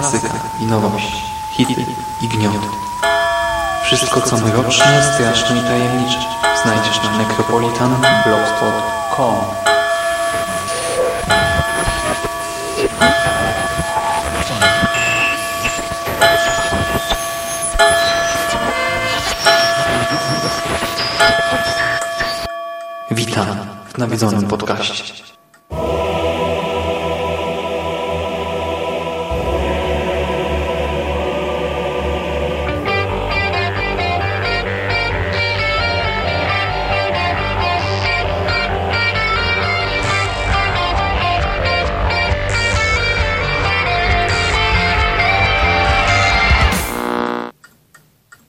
klasyka i nowość, hity i gnioty. Wszystko co mroczne, straszne i tajemnicze znajdziesz na necropolitanblogspot.com Witam w nawiedzonym podcaście.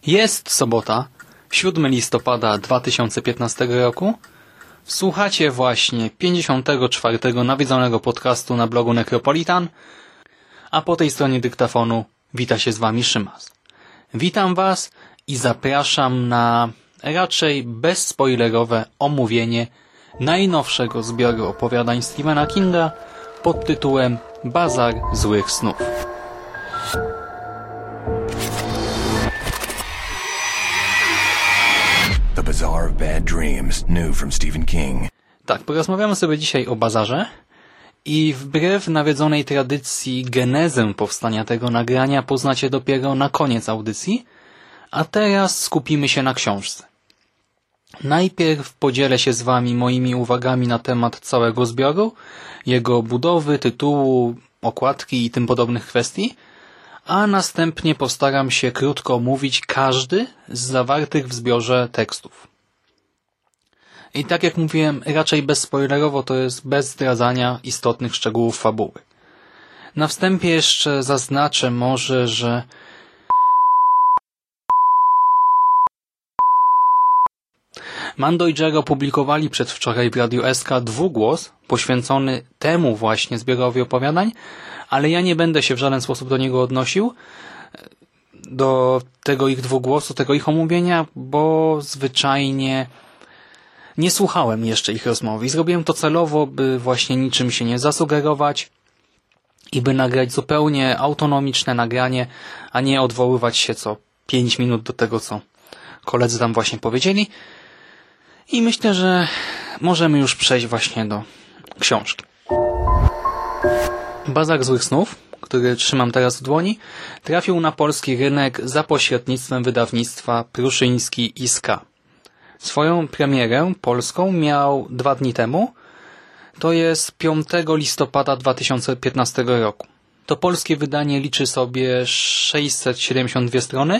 Jest sobota, 7 listopada 2015 roku. Słuchacie właśnie 54. nawiedzonego podcastu na blogu Necropolitan, a po tej stronie dyktafonu wita się z Wami Szymas. Witam Was i zapraszam na raczej bezspoilerowe omówienie najnowszego zbioru opowiadań Stephena Kinga pod tytułem Bazar Złych Snów. Bazaar of Bad Dreams, new from Stephen King. Tak, porozmawiamy sobie dzisiaj o bazarze i wbrew nawiedzonej tradycji genezę powstania tego nagrania poznacie dopiero na koniec audycji, a teraz skupimy się na książce. Najpierw podzielę się z Wami moimi uwagami na temat całego zbioru, jego budowy, tytułu, okładki i tym podobnych kwestii, a następnie postaram się krótko omówić każdy z zawartych w zbiorze tekstów. I tak jak mówiłem, raczej bezspoilerowo to jest bez zdradzania istotnych szczegółów fabuły. Na wstępie jeszcze zaznaczę może, że Mando i Jerry opublikowali przedwczoraj w Radiu SK dwugłos poświęcony temu właśnie zbiorowi opowiadań, ale ja nie będę się w żaden sposób do niego odnosił, do tego ich dwugłosu, tego ich omówienia, bo zwyczajnie nie słuchałem jeszcze ich rozmowy zrobiłem to celowo, by właśnie niczym się nie zasugerować i by nagrać zupełnie autonomiczne nagranie, a nie odwoływać się co pięć minut do tego, co koledzy tam właśnie powiedzieli. I myślę, że możemy już przejść właśnie do książki. Bazar Złych Snów, który trzymam teraz w dłoni, trafił na polski rynek za pośrednictwem wydawnictwa Pruszyński Iska. Swoją premierę polską miał dwa dni temu, to jest 5 listopada 2015 roku. To polskie wydanie liczy sobie 672 strony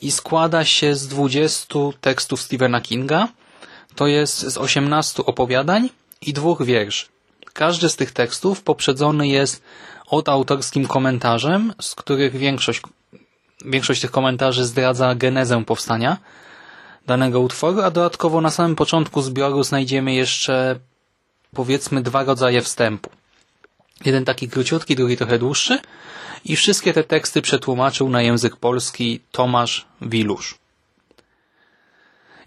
i składa się z 20 tekstów Stephena Kinga, to jest z 18 opowiadań i dwóch wierszy. Każdy z tych tekstów poprzedzony jest od autorskim komentarzem, z których większość, większość tych komentarzy zdradza genezę powstania danego utworu, a dodatkowo na samym początku zbioru znajdziemy jeszcze powiedzmy dwa rodzaje wstępu. Jeden taki króciutki, drugi trochę dłuższy i wszystkie te teksty przetłumaczył na język polski Tomasz Wilusz.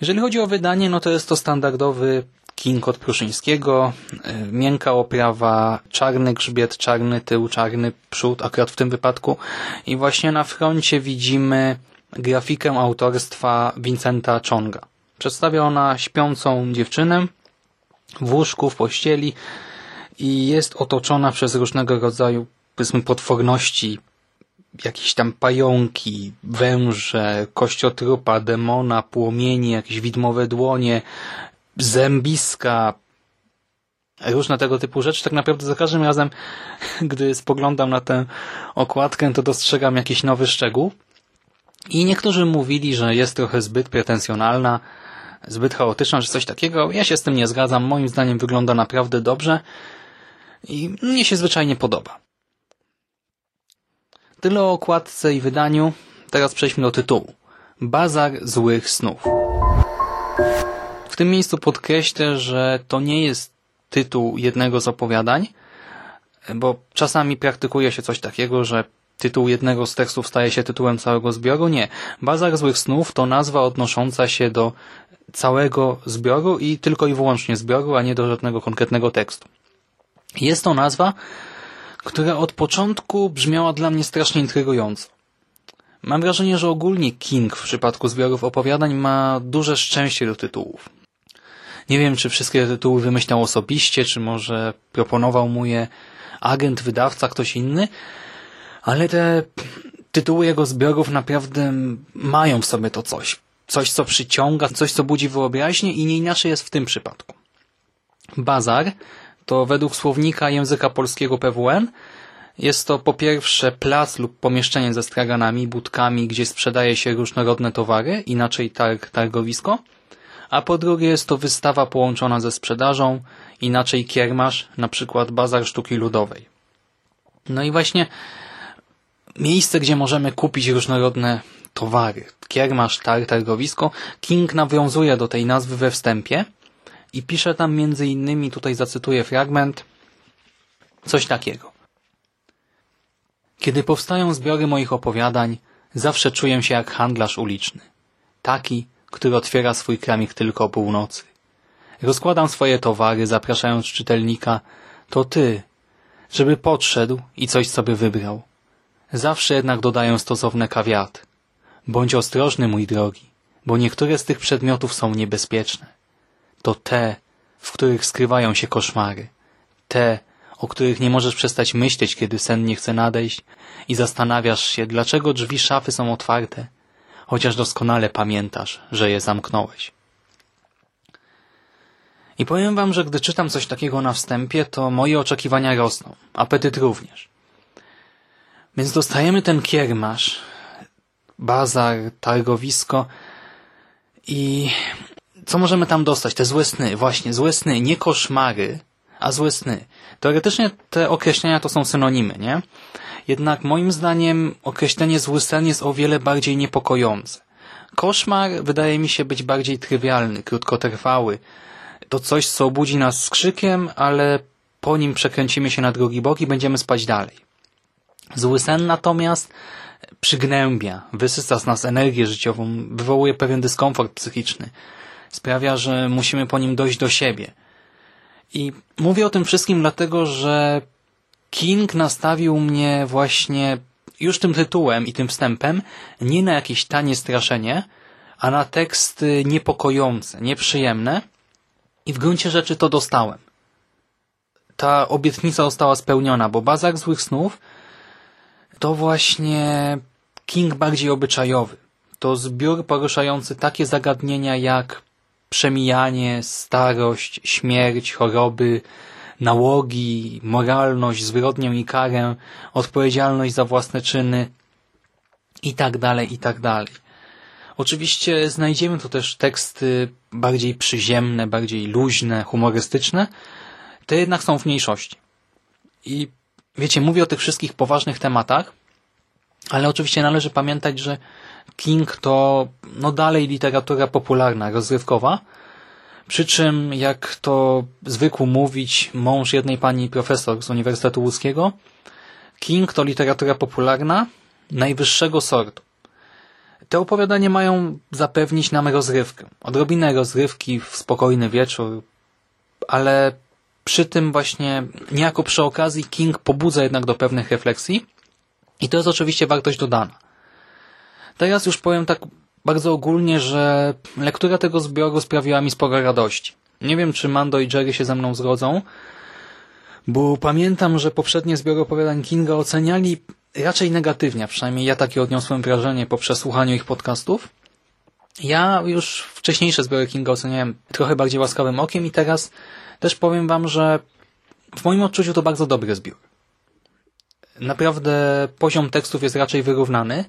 Jeżeli chodzi o wydanie, no to jest to standardowy King od Pruszyńskiego, miękka oprawa, czarny grzbiet, czarny tył, czarny przód, akurat w tym wypadku. I właśnie na froncie widzimy grafikę autorstwa Vincenta Chonga. Przedstawia ona śpiącą dziewczynę w łóżku, w pościeli i jest otoczona przez różnego rodzaju, powiedzmy, potworności, jakieś tam pająki, węże, kościotrupa, demona, płomieni, jakieś widmowe dłonie, zębiska, różne tego typu rzeczy. Tak naprawdę za każdym razem, gdy spoglądam na tę okładkę, to dostrzegam jakiś nowy szczegół. I niektórzy mówili, że jest trochę zbyt pretensjonalna, zbyt chaotyczna, że coś takiego. Ja się z tym nie zgadzam. Moim zdaniem wygląda naprawdę dobrze i mnie się zwyczajnie podoba. Tyle o okładce i wydaniu. Teraz przejdźmy do tytułu. Bazar złych snów. Tym miejscu podkreślę, że to nie jest tytuł jednego z opowiadań, bo czasami praktykuje się coś takiego, że tytuł jednego z tekstów staje się tytułem całego zbioru. Nie. Bazar Złych Snów to nazwa odnosząca się do całego zbioru i tylko i wyłącznie zbioru, a nie do żadnego konkretnego tekstu. Jest to nazwa, która od początku brzmiała dla mnie strasznie intrygująco. Mam wrażenie, że ogólnie King w przypadku zbiorów opowiadań ma duże szczęście do tytułów. Nie wiem, czy wszystkie tytuły wymyślał osobiście, czy może proponował mu je agent, wydawca, ktoś inny, ale te tytuły jego zbiorów naprawdę mają w sobie to coś. Coś, co przyciąga, coś, co budzi wyobraźnię i nie inaczej jest w tym przypadku. Bazar to według słownika języka polskiego PWN jest to po pierwsze plac lub pomieszczenie ze straganami, budkami, gdzie sprzedaje się różnorodne towary, inaczej targ, targowisko, a po drugie jest to wystawa połączona ze sprzedażą, inaczej kiermasz, na przykład bazar sztuki ludowej. No i właśnie miejsce, gdzie możemy kupić różnorodne towary, kiermasz, targ, targowisko, King nawiązuje do tej nazwy we wstępie i pisze tam między innymi, tutaj zacytuję fragment, coś takiego. Kiedy powstają zbiory moich opowiadań, zawsze czuję się jak handlarz uliczny. Taki, który otwiera swój kramik tylko o północy. Rozkładam swoje towary, zapraszając czytelnika, to ty, żeby podszedł i coś sobie wybrał. Zawsze jednak dodaję stosowne kawiat. Bądź ostrożny, mój drogi, bo niektóre z tych przedmiotów są niebezpieczne. To te, w których skrywają się koszmary. Te, o których nie możesz przestać myśleć, kiedy sen nie chce nadejść i zastanawiasz się, dlaczego drzwi szafy są otwarte, chociaż doskonale pamiętasz, że je zamknąłeś. I powiem wam, że gdy czytam coś takiego na wstępie, to moje oczekiwania rosną, apetyt również. Więc dostajemy ten kiermasz, bazar, targowisko i co możemy tam dostać? Te złe sny, właśnie, złe sny, nie koszmary, a złe sny. Teoretycznie te określenia to są synonimy, nie? Jednak moim zdaniem określenie zły sen jest o wiele bardziej niepokojące. Koszmar wydaje mi się być bardziej trywialny, krótkotrwały. To coś, co obudzi nas skrzykiem, ale po nim przekręcimy się na drugi bok i będziemy spać dalej. Zły sen natomiast przygnębia, wysysa z nas energię życiową, wywołuje pewien dyskomfort psychiczny. Sprawia, że musimy po nim dojść do siebie. I mówię o tym wszystkim dlatego, że King nastawił mnie właśnie już tym tytułem i tym wstępem nie na jakieś tanie straszenie, a na teksty niepokojące, nieprzyjemne i w gruncie rzeczy to dostałem. Ta obietnica została spełniona, bo Bazar Złych Snów to właśnie King bardziej obyczajowy. To zbiór poruszający takie zagadnienia jak przemijanie, starość, śmierć, choroby, nałogi, moralność, zbrodnię i karę, odpowiedzialność za własne czyny i tak dalej, i tak dalej. Oczywiście znajdziemy tu też teksty bardziej przyziemne, bardziej luźne, humorystyczne, te jednak są w mniejszości. I wiecie, mówię o tych wszystkich poważnych tematach, ale oczywiście należy pamiętać, że King to no dalej literatura popularna, rozrywkowa, przy czym, jak to zwykł mówić mąż jednej pani profesor z Uniwersytetu Łódzkiego, King to literatura popularna najwyższego sortu. Te opowiadania mają zapewnić nam rozrywkę. Odrobinę rozrywki w spokojny wieczór, ale przy tym właśnie niejako przy okazji King pobudza jednak do pewnych refleksji i to jest oczywiście wartość dodana. Teraz już powiem tak bardzo ogólnie, że lektura tego zbioru sprawiła mi sporo radości. Nie wiem, czy Mando i Jerry się ze mną zgodzą, bo pamiętam, że poprzednie zbiory opowiadań Kinga oceniali raczej negatywnie, przynajmniej ja takie odniosłem wrażenie po przesłuchaniu ich podcastów. Ja już wcześniejsze zbiory Kinga oceniałem trochę bardziej łaskawym okiem i teraz też powiem wam, że w moim odczuciu to bardzo dobry zbiór. Naprawdę poziom tekstów jest raczej wyrównany,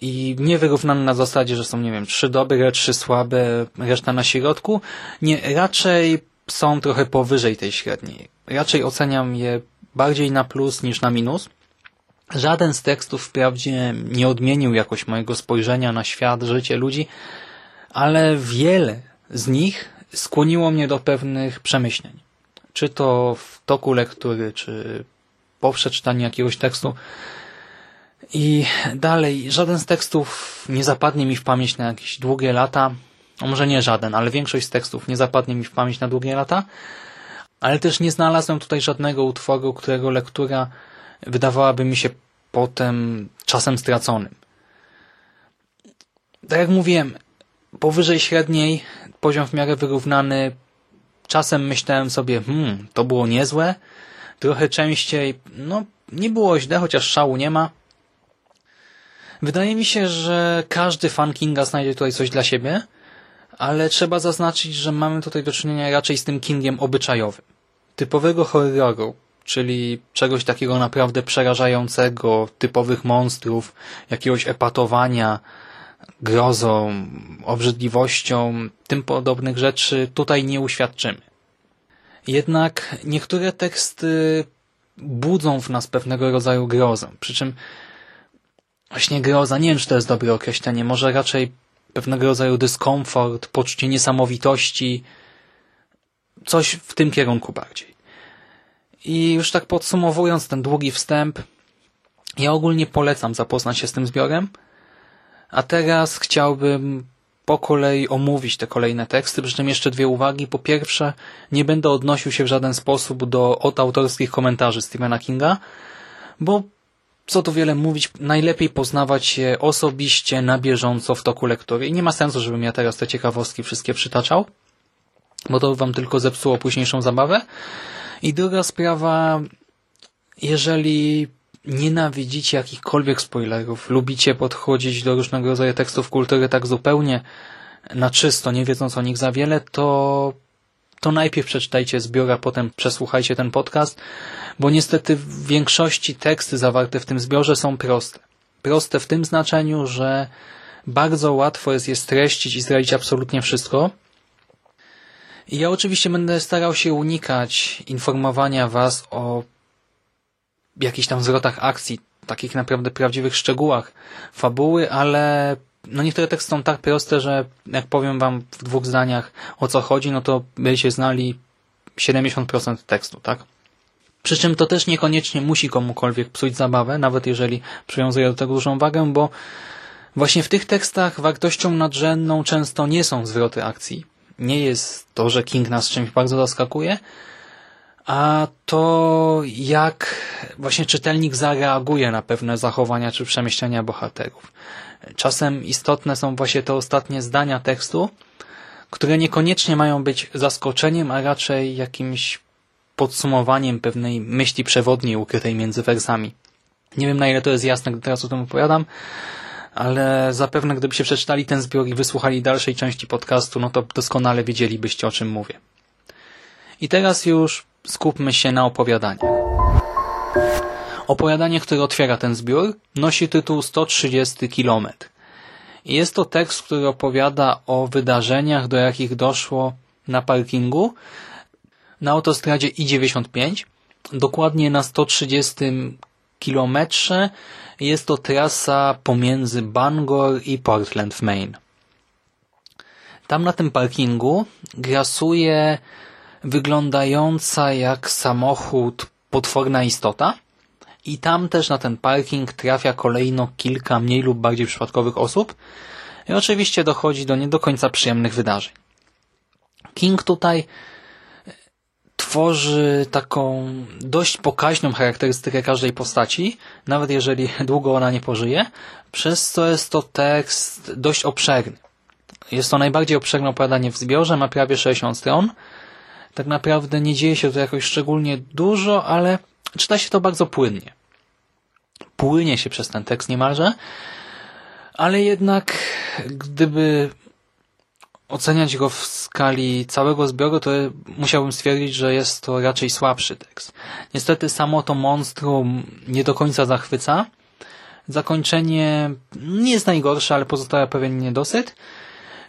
i nie wyrównane na zasadzie, że są, nie wiem, trzy dobre, trzy słabe, reszta na środku. Nie, raczej są trochę powyżej tej średniej. Raczej oceniam je bardziej na plus niż na minus. Żaden z tekstów wprawdzie nie odmienił jakoś mojego spojrzenia na świat, życie ludzi, ale wiele z nich skłoniło mnie do pewnych przemyśleń. Czy to w toku lektury, czy po przeczytaniu jakiegoś tekstu, I dalej, żaden z tekstów nie zapadnie mi w pamięć na jakieś długie lata. A może nie żaden, ale większość z tekstów nie zapadnie mi w pamięć na długie lata. Ale też nie znalazłem tutaj żadnego utworu, którego lektura wydawałaby mi się potem czasem straconym. Tak jak mówiłem, powyżej średniej, poziom w miarę wyrównany. Czasem myślałem sobie, hmm, to było niezłe. Trochę częściej, no, nie było źle, chociaż szału nie ma. Wydaje mi się, że każdy fan Kinga znajdzie tutaj coś dla siebie, ale trzeba zaznaczyć, że mamy tutaj do czynienia raczej z tym Kingiem obyczajowym. Typowego horroru, czyli czegoś takiego naprawdę przerażającego, typowych monstrów, jakiegoś epatowania, grozą, obrzydliwością, tym podobnych rzeczy tutaj nie uświadczymy. Jednak niektóre teksty budzą w nas pewnego rodzaju grozę, przy czym właśnie groza, nie wiem czy to jest dobre określenie, może raczej pewnego rodzaju dyskomfort, poczucie niesamowitości, coś w tym kierunku bardziej. I już tak podsumowując ten długi wstęp, ja ogólnie polecam zapoznać się z tym zbiorem, a teraz chciałbym po kolei omówić te kolejne teksty, przy czym jeszcze dwie uwagi. Po pierwsze, nie będę odnosił się w żaden sposób do od autorskich komentarzy Stephena Kinga, bo co tu wiele mówić, najlepiej poznawać je osobiście, na bieżąco w toku lektury. I nie ma sensu, żebym ja teraz te ciekawostki wszystkie przytaczał, bo to wam tylko zepsuło późniejszą zabawę. I druga sprawa, jeżeli nienawidzicie jakichkolwiek spoilerów, lubicie podchodzić do różnego rodzaju tekstów kultury tak zupełnie na czysto, nie wiedząc o nich za wiele, to, to najpierw przeczytajcie zbiór, a potem przesłuchajcie ten podcast, bo niestety w większości teksty zawarte w tym zbiorze są proste. Proste w tym znaczeniu, że bardzo łatwo jest je streścić i zdradzić absolutnie wszystko. I ja oczywiście będę starał się unikać informowania Was o jakichś tam zwrotach akcji, takich naprawdę prawdziwych szczegółach fabuły, ale no niektóre teksty są tak proste, że jak powiem wam w dwóch zdaniach o co chodzi, no to będziecie znali 70% tekstu, tak? Przy czym to też niekoniecznie musi komukolwiek psuć zabawę, nawet jeżeli przywiązuje do tego dużą wagę, bo właśnie w tych tekstach wartością nadrzędną często nie są zwroty akcji. Nie jest to, że King nas czymś bardzo zaskakuje, a to jak właśnie czytelnik zareaguje na pewne zachowania czy przemyślenia bohaterów. Czasem istotne są właśnie te ostatnie zdania tekstu, które niekoniecznie mają być zaskoczeniem, a raczej jakimś podsumowaniem pewnej myśli przewodniej ukrytej między wersami. Nie wiem na ile to jest jasne, gdy teraz o tym opowiadam, ale zapewne gdybyście przeczytali ten zbiór i wysłuchali dalszej części podcastu, no to doskonale wiedzielibyście o czym mówię. I teraz już skupmy się na opowiadaniu. Opowiadanie, które otwiera ten zbiór, nosi tytuł 130 km. Jest to tekst, który opowiada o wydarzeniach, do jakich doszło na parkingu na autostradzie I-95, dokładnie na 130 kilometrze. Jest to trasa pomiędzy Bangor i Portland w Maine. Tam na tym parkingu grasuje wyglądająca jak samochód potworna istota i tam też na ten parking trafia kolejno kilka mniej lub bardziej przypadkowych osób i oczywiście dochodzi do nie do końca przyjemnych wydarzeń. King tutaj e, tworzy taką dość pokaźną charakterystykę każdej postaci, nawet jeżeli długo ona nie pożyje, przez co jest to tekst dość obszerny. Jest to najbardziej obszerne opowiadanie w zbiorze, ma prawie 60 stron, tak naprawdę nie dzieje się to jakoś szczególnie dużo, ale czyta się to bardzo płynnie. Płynie się przez ten tekst niemalże, ale jednak gdyby oceniać go w skali całego zbioru, to musiałbym stwierdzić, że jest to raczej słabszy tekst. Niestety samo to monstrum nie do końca zachwyca. Zakończenie nie jest najgorsze, ale pozostawia pewien niedosyt.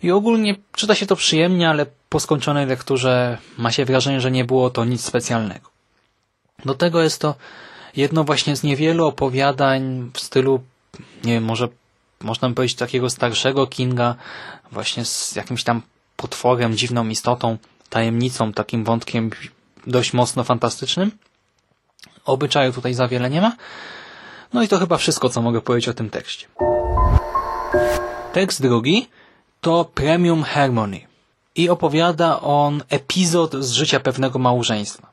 I ogólnie czyta się to przyjemnie, ale po skończonej lekturze ma się wrażenie, że nie było to nic specjalnego. Do tego jest to jedno właśnie z niewielu opowiadań w stylu, nie wiem, może można by powiedzieć takiego starszego Kinga, właśnie z jakimś tam potworem, dziwną istotą, tajemnicą, takim wątkiem dość mocno fantastycznym. Obyczaju tutaj za wiele nie ma, No i to chyba wszystko, co mogę powiedzieć o tym tekście. Tekst drugi to Premium Harmony i opowiada on epizod z życia pewnego małżeństwa.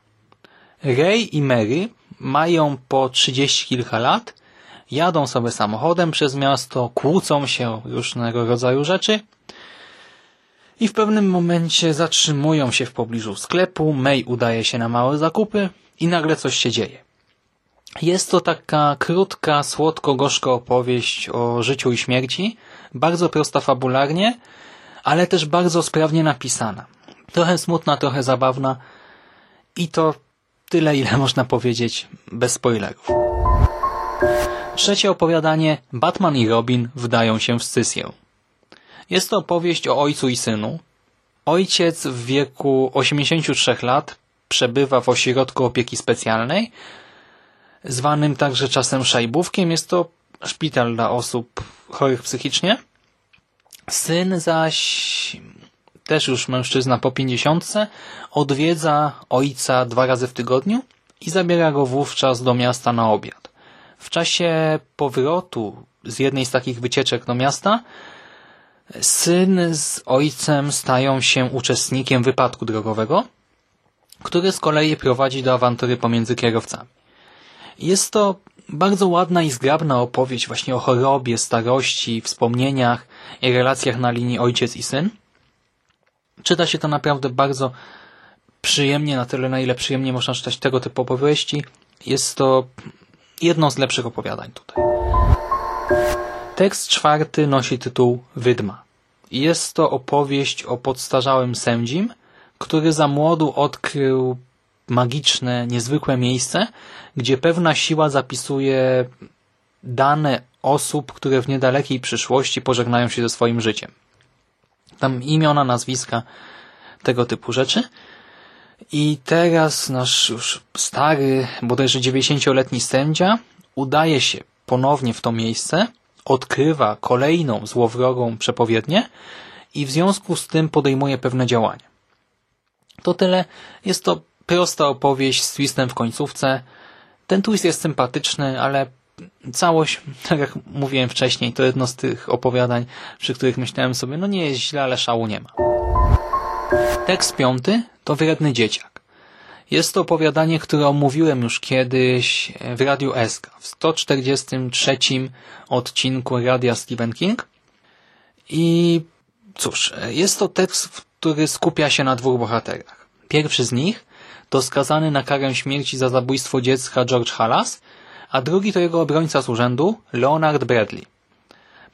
Ray i Mary mają po 30 kilka lat, jadą sobie samochodem przez miasto, kłócą się różnego rodzaju rzeczy i w pewnym momencie zatrzymują się w pobliżu sklepu, May udaje się na małe zakupy i nagle coś się dzieje. Jest to taka krótka, słodko-gorzka opowieść o życiu i śmierci, bardzo prosta fabularnie, ale też bardzo sprawnie napisana. Trochę smutna, trochę zabawna i to tyle, ile można powiedzieć bez spoilerów. Trzecie opowiadanie Batman i Robin wdają się w scysję. Jest to opowieść o ojcu i synu. Ojciec w wieku 83 lat przebywa w ośrodku opieki specjalnej, zwanym także czasem szajbówkiem. Jest to szpital dla osób chorych psychicznie. Syn zaś, też już mężczyzna po pięćdziesiątce, odwiedza ojca dwa razy w tygodniu i zabiera go wówczas do miasta na obiad. W czasie powrotu z jednej z takich wycieczek do miasta syn z ojcem stają się uczestnikiem wypadku drogowego, który z kolei prowadzi do awantury pomiędzy kierowcami. Jest to bardzo ładna i zgrabna opowieść właśnie o chorobie, starości, wspomnieniach i relacjach na linii ojciec i syn. Czyta się to naprawdę bardzo przyjemnie, na tyle na ile przyjemnie można czytać tego typu opowieści. Jest to jedno z lepszych opowiadań tutaj. Tekst czwarty nosi tytuł Wydma. Jest to opowieść o podstarzałym sędzim, który za młodu odkrył magiczne, niezwykłe miejsce, gdzie pewna siła zapisuje dane osób, które w niedalekiej przyszłości pożegnają się ze swoim życiem. Tam imiona, nazwiska, tego typu rzeczy. I teraz nasz już stary, bodajże 90-letni sędzia udaje się ponownie w to miejsce, odkrywa kolejną złowrogą przepowiednię i w związku z tym podejmuje pewne działania. To tyle. Jest to prosta opowieść z twistem w końcówce. Ten twist jest sympatyczny, ale całość, tak jak mówiłem wcześniej, to jedno z tych opowiadań, przy których myślałem sobie, no nie jest źle, ale szału nie ma. Tekst piąty to Wredny Dzieciak. Jest to opowiadanie, które omówiłem już kiedyś w Radiu SK, w 143 odcinku Radia Stephen King. I cóż, jest to tekst, który skupia się na dwóch bohaterach. Pierwszy z nich to skazany na karę śmierci za zabójstwo dziecka George Halas, a drugi to jego obrońca z urzędu, Leonard Bradley.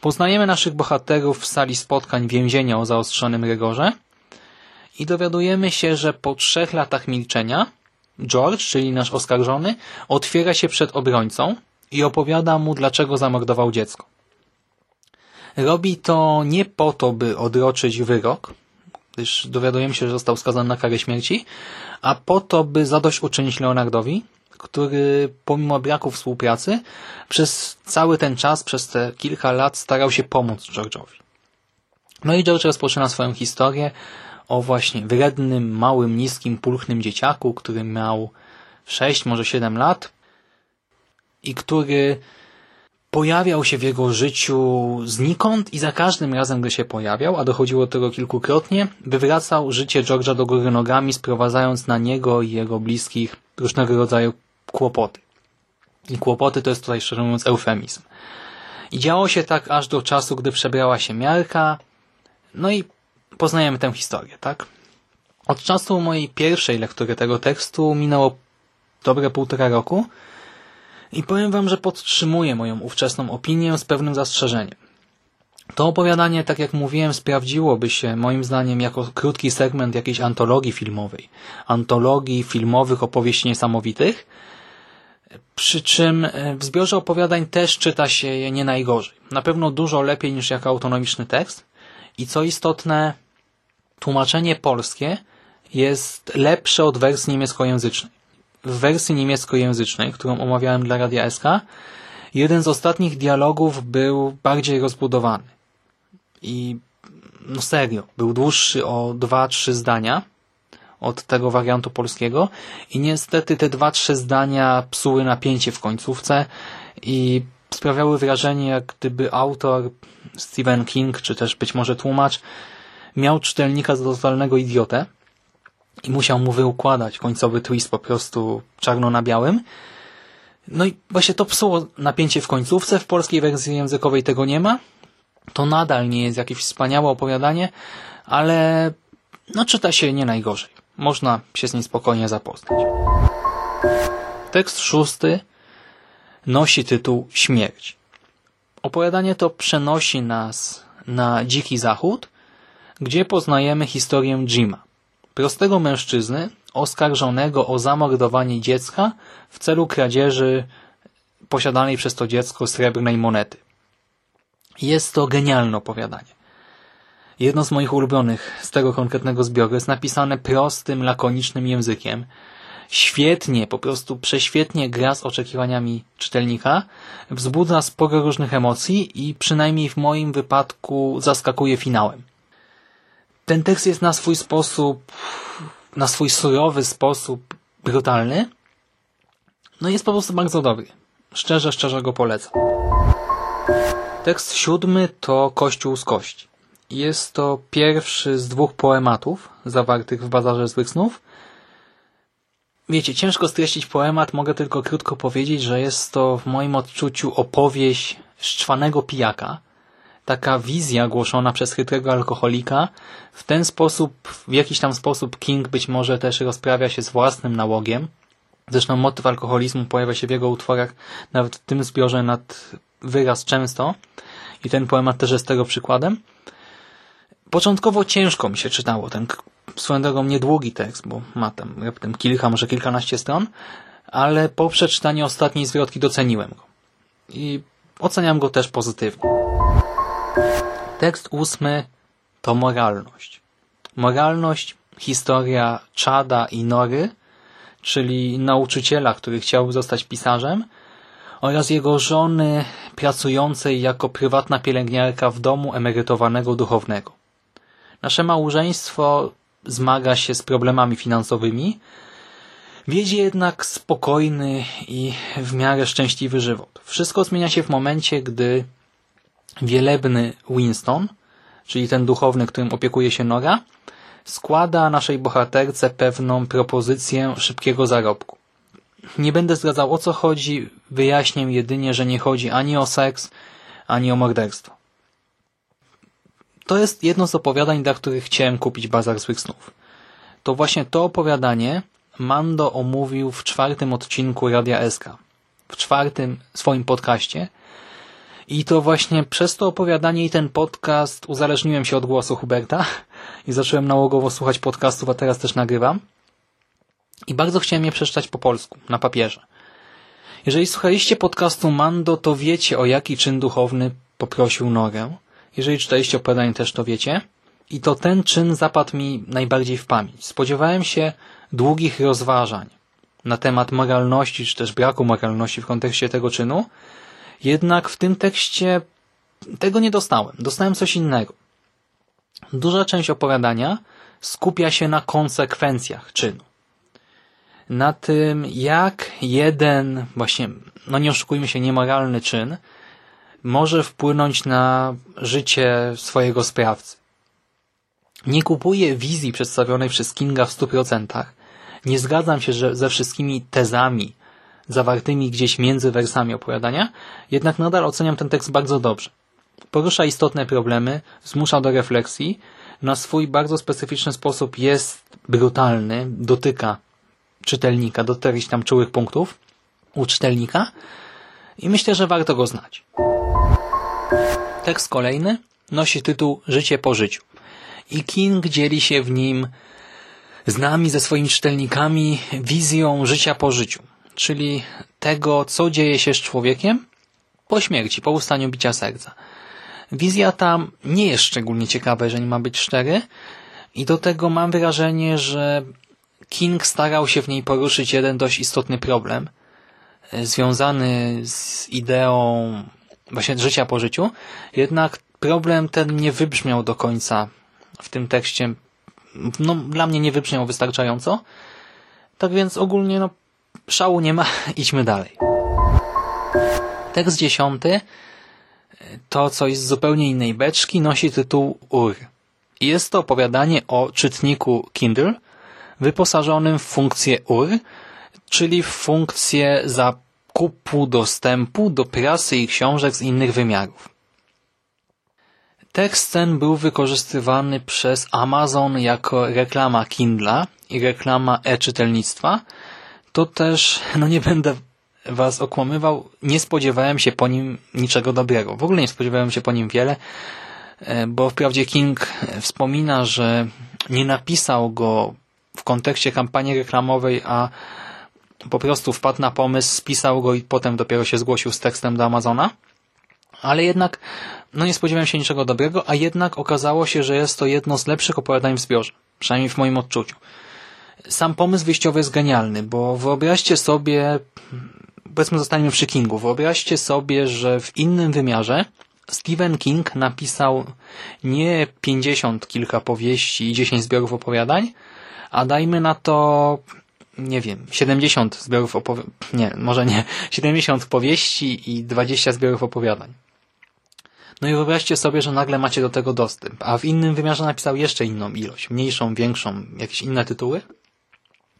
Poznajemy naszych bohaterów w sali spotkań więzienia o zaostrzonym rygorze i dowiadujemy się, że po trzech latach milczenia George, czyli nasz oskarżony, otwiera się przed obrońcą i opowiada mu, dlaczego zamordował dziecko. Robi to nie po to, by odroczyć wyrok, gdyż dowiadujemy się, że został skazany na karę śmierci, a po to, by zadośćuczynić Leonardowi, który pomimo braku współpracy przez cały ten czas, przez te kilka lat starał się pomóc George'owi. No i George rozpoczyna swoją historię o właśnie wrednym, małym, niskim, pulchnym dzieciaku, który miał 6, może 7 lat i który pojawiał się w jego życiu znikąd i za każdym razem, gdy się pojawiał, a dochodziło do tego kilkukrotnie, wywracał życie George'a do góry nogami, sprowadzając na niego i jego bliskich różnego rodzaju kłopoty. I kłopoty to jest tutaj szczerze mówiąc eufemizm. I działo się tak aż do czasu, gdy przebrała się miarka, no i poznajemy tę historię, tak? Od czasu mojej pierwszej lektury tego tekstu minęło dobre półtora roku, i powiem Wam, że podtrzymuję moją ówczesną opinię z pewnym zastrzeżeniem. To opowiadanie, tak jak mówiłem, sprawdziłoby się moim zdaniem jako krótki segment jakiejś antologii filmowej. Antologii filmowych opowieści niesamowitych, przy czym e, w zbiorze opowiadań też czyta się je nie najgorzej. Na pewno dużo lepiej niż jako autonomiczny tekst i co istotne, tłumaczenie polskie jest lepsze od wersji niemieckojęzycznej w wersji niemieckojęzycznej, którą omawiałem dla Radia SK, jeden z ostatnich dialogów był bardziej rozbudowany. I no serio, był dłuższy o dwa, trzy zdania. Od tego wariantu polskiego i niestety te dwa, trzy zdania psuły napięcie w końcówce i sprawiały wrażenie, jak gdyby autor Stephen King, czy też być może tłumacz, miał czytelnika za totalnego idiotę i musiał mu wyukładać końcowy twist po prostu czarno na białym. No i właśnie to psuło napięcie w końcówce. W polskiej wersji językowej tego nie ma. To nadal nie jest jakieś wspaniałe opowiadanie, ale no czyta się nie najgorzej. Można się z nim spokojnie zapoznać. Tekst szósty nosi tytuł Śmierć. Opowiadanie to przenosi nas na dziki zachód, gdzie poznajemy historię Jima, prostego mężczyzny oskarżonego o zamordowanie dziecka w celu kradzieży posiadanej przez to dziecko srebrnej monety. Jest to genialne opowiadanie. Jedno z moich ulubionych z tego konkretnego zbioru jest napisane prostym, lakonicznym językiem. Świetnie, po prostu prześwietnie gra z oczekiwaniami czytelnika, wzbudza sporo różnych emocji i przynajmniej w moim wypadku zaskakuje finałem. Ten tekst jest na swój sposób, na swój surowy sposób brutalny, no jest po prostu bardzo dobry. Szczerze, szczerze go polecam. Tekst siódmy to Kościół z kości. Jest to pierwszy z dwóch poematów zawartych w Bazarze Złych Snów. Wiecie, ciężko streścić poemat, mogę tylko krótko powiedzieć, że jest to w moim odczuciu opowieść szczwanego pijaka. Taka wizja głoszona przez chytrego alkoholika. W ten sposób, w jakiś tam sposób King być może też rozprawia się z własnym nałogiem. Zresztą motyw alkoholizmu pojawia się w jego utworach nawet w tym zbiorze nad wyraz często. I ten poemat też jest tego przykładem. Początkowo ciężko mi się czytało ten swoją drogą niedługi tekst, bo ma tam raptem kilka, może kilkanaście stron, ale po przeczytaniu ostatniej zwrotki doceniłem go. I oceniam go też pozytywnie. Tekst ósmy to moralność. Moralność, historia Czada i Nory, czyli nauczyciela, który chciał zostać pisarzem, oraz jego żony pracującej jako prywatna pielęgniarka w domu emerytowanego duchownego. Nasze małżeństwo zmaga się z problemami finansowymi, wiedzie jednak spokojny i w miarę szczęśliwy żywot. Wszystko zmienia się w momencie, gdy wielebny Winston, czyli ten duchowny, którym opiekuje się Nora, składa naszej bohaterce pewną propozycję szybkiego zarobku. Nie będę zdradzał o co chodzi, wyjaśnię jedynie, że nie chodzi ani o seks, ani o morderstwo. To jest jedno z opowiadań, dla których chciałem kupić Bazar Złych Snów. To właśnie to opowiadanie Mando omówił w czwartym odcinku Radia SK. W czwartym swoim podcaście. I to właśnie przez to opowiadanie i ten podcast uzależniłem się od głosu Huberta i zacząłem nałogowo słuchać podcastów, a teraz też nagrywam. I bardzo chciałem je przeczytać po polsku, na papierze. Jeżeli słuchaliście podcastu Mando, to wiecie o jaki czyn duchowny poprosił Norę. Jeżeli czytaliście opowiadanie też to wiecie. I to ten czyn zapadł mi najbardziej w pamięć. Spodziewałem się długich rozważań na temat moralności, czy też braku moralności w kontekście tego czynu. Jednak w tym tekście tego nie dostałem. Dostałem coś innego. Duża część opowiadania skupia się na konsekwencjach czynu. Na tym, jak jeden, właśnie, no nie oszukujmy się, niemoralny czyn może wpłynąć na życie swojego sprawcy. Nie kupuję wizji przedstawionej przez Kinga w 100%. Nie zgadzam się że ze wszystkimi tezami zawartymi gdzieś między wersami opowiadania, jednak nadal oceniam ten tekst bardzo dobrze. Porusza istotne problemy, zmusza do refleksji, na swój bardzo specyficzny sposób jest brutalny, dotyka czytelnika, dotyka jakichś tam czułych punktów u czytelnika i myślę, że warto go znać. Tekst kolejny nosi tytuł Życie po życiu. I King dzieli się w nim z nami, ze swoimi czytelnikami, wizją życia po życiu, czyli tego, co dzieje się z człowiekiem po śmierci, po ustaniu bicia serca. Wizja tam nie jest szczególnie ciekawa, jeżeli ma być szczery, i do tego mam wrażenie, że King starał się w niej poruszyć jeden dość istotny problem, związany z ideą właśnie życia po życiu, jednak problem ten nie wybrzmiał do końca w tym tekście no, dla mnie nie wybrzmiał wystarczająco. Tak więc ogólnie no, szału nie ma, idźmy dalej. Tekst dziesiąty to coś z zupełnie innej beczki nosi tytuł UR. Jest to opowiadanie o czytniku Kindle wyposażonym w funkcję UR, czyli funkcję zakupu dostępu do prasy i książek z innych wymiarów. Tekst ten był wykorzystywany przez Amazon jako reklama Kindla i reklama e-czytelnictwa. To też, no nie będę was okłamywał, nie spodziewałem się po nim niczego dobrego. W ogóle nie spodziewałem się po nim wiele, e, bo wprawdzie King wspomina, że nie napisał go w kontekście kampanii reklamowej, a po prostu wpadł na pomysł, spisał go i potem dopiero się zgłosił z tekstem do Amazona. Ale jednak, no nie spodziewałem się niczego dobrego, a jednak okazało się, że jest to jedno z lepszych opowiadań w zbiorze. Przynajmniej w moim odczuciu. Sam pomysł wyjściowy jest genialny, bo wyobraźcie sobie, powiedzmy zostaniemy przy Kingu, wyobraźcie sobie, że w innym wymiarze Stephen King napisał nie 50 kilka powieści i 10 zbiorów opowiadań, a dajmy na to nie wiem, 70 zbiorów opowiadań, nie, może nie, 70 powieści i 20 zbiorów opowiadań. No i wyobraźcie sobie, że nagle macie do tego dostęp, a w innym wymiarze napisał jeszcze inną ilość, mniejszą, większą, jakieś inne tytuły.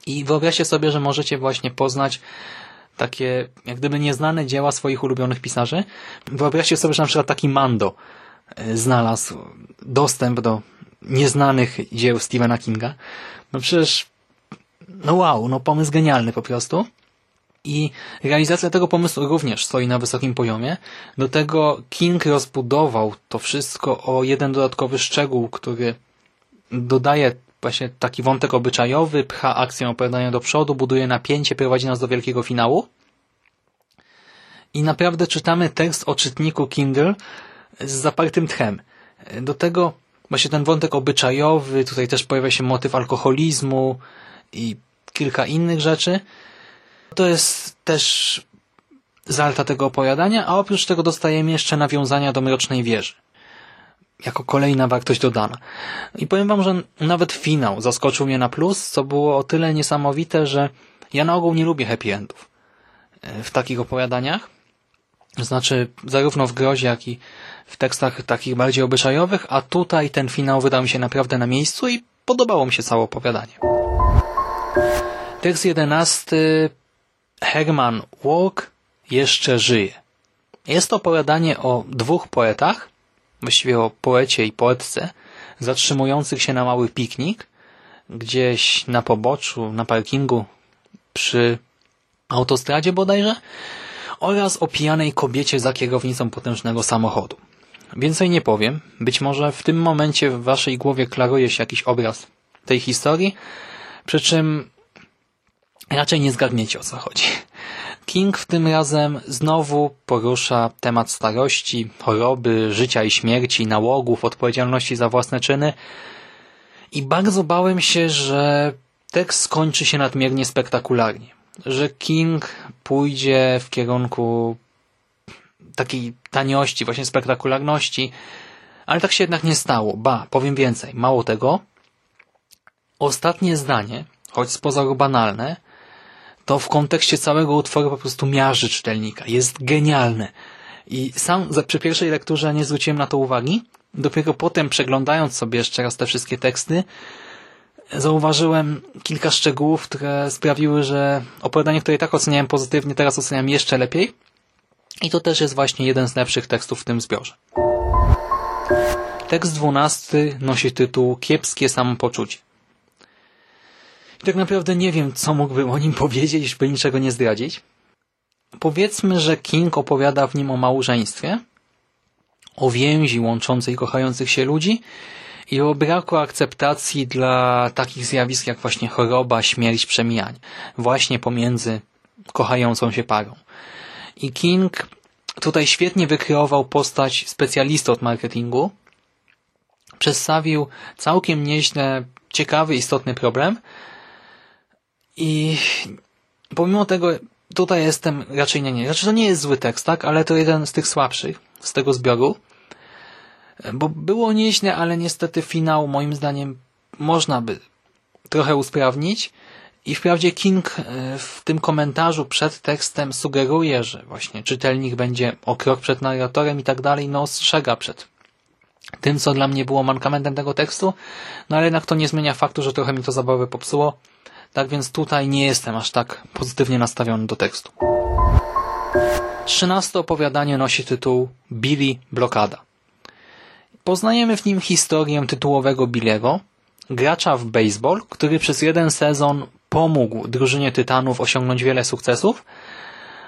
I wyobraźcie sobie, że możecie właśnie poznać takie, jak gdyby nieznane dzieła swoich ulubionych pisarzy. Wyobraźcie sobie, że na przykład taki Mando e, znalazł dostęp do nieznanych dzieł Stephena Kinga. No przecież, no wow, no pomysł genialny po prostu. I realizacja tego pomysłu również stoi na wysokim poziomie. Do tego King rozbudował to wszystko o jeden dodatkowy szczegół, który dodaje właśnie taki wątek obyczajowy, pcha akcję opowiadania do przodu, buduje napięcie, prowadzi nas do wielkiego finału. I naprawdę czytamy tekst o czytniku Kindle z zapartym tchem. Do tego właśnie ten wątek obyczajowy, tutaj też pojawia się motyw alkoholizmu i kilka innych rzeczy. To jest też zaleta tego opowiadania, a oprócz tego dostajemy jeszcze nawiązania do Mrocznej Wieży. Jako kolejna wartość dodana. I powiem wam, że nawet finał zaskoczył mnie na plus, co było o tyle niesamowite, że ja na ogół nie lubię happy endów e, w takich opowiadaniach. Znaczy, zarówno w grozie, jak i w tekstach takich bardziej obyczajowych, a tutaj ten finał wydał mi się naprawdę na miejscu i podobało mi się całe opowiadanie. Tekst jedenasty Herman Walk jeszcze żyje. Jest to opowiadanie o dwóch poetach, właściwie o poecie i poetce, zatrzymujących się na mały piknik, gdzieś na poboczu, na parkingu, przy autostradzie bodajże, oraz o pijanej kobiecie za kierownicą potężnego samochodu. Więcej nie powiem. Być może w tym momencie w waszej głowie klaruje się jakiś obraz tej historii, przy czym raczej nie zgadniecie o co chodzi. King w tym razem znowu porusza temat starości, choroby, życia i śmierci, nałogów, odpowiedzialności za własne czyny i bardzo bałem się, że tekst skończy się nadmiernie spektakularnie. Że King pójdzie w kierunku takiej taniości, właśnie spektakularności, ale tak się jednak nie stało. Ba, powiem więcej, mało tego, ostatnie zdanie, choć z pozoru banalne, to w kontekście całego utworu po prostu miarzy czytelnika. Jest genialne. I sam przy pierwszej lekturze nie zwróciłem na to uwagi. Dopiero potem, przeglądając sobie jeszcze raz te wszystkie teksty, zauważyłem kilka szczegółów, które sprawiły, że opowiadanie, które i tak oceniałem pozytywnie, teraz oceniam jeszcze lepiej. I to też jest właśnie jeden z lepszych tekstów w tym zbiorze. Tekst dwunasty nosi tytuł Kiepskie samopoczucie. Tak naprawdę nie wiem, co mógłbym o nim powiedzieć, by niczego nie zdradzić. Powiedzmy, że King opowiada w nim o małżeństwie, o więzi łączącej kochających się ludzi i o braku akceptacji dla takich zjawisk jak właśnie choroba, śmierć, przemijanie. Właśnie pomiędzy kochającą się parą. I King tutaj świetnie wykreował postać specjalisty od marketingu. Przedstawił całkiem nieźle ciekawy, istotny problem, i pomimo tego tutaj jestem raczej nie, nie. Znaczy to nie jest zły tekst, tak? Ale to jeden z tych słabszych z tego zbioru. Bo było nieźle, ale niestety finał moim zdaniem można by trochę usprawnić i wprawdzie King e, w tym komentarzu przed tekstem sugeruje, że właśnie czytelnik będzie o krok przed narratorem i tak dalej, no ostrzega przed tym, co dla mnie było mankamentem tego tekstu, no ale jednak to nie zmienia faktu, że trochę mi to zabawę popsuło, tak więc tutaj nie jestem aż tak pozytywnie nastawiony do tekstu. Trzynaste opowiadanie nosi tytuł Billy Blokada. Poznajemy w nim historię tytułowego Billiego, gracza w baseball, który przez jeden sezon pomógł drużynie Tytanów osiągnąć wiele sukcesów,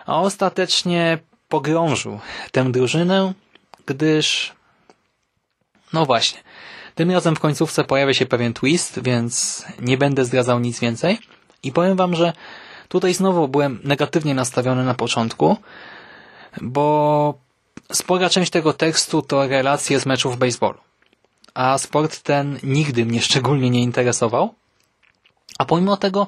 a ostatecznie pogrążył tę drużynę, gdyż no właśnie, tym razem w końcówce pojawia się pewien twist, więc nie będę zdradzał nic więcej i powiem wam, że tutaj znowu byłem negatywnie nastawiony na początku, bo spora część tego tekstu to relacje z meczów baseballu. A sport ten nigdy mnie szczególnie nie interesował. A pomimo tego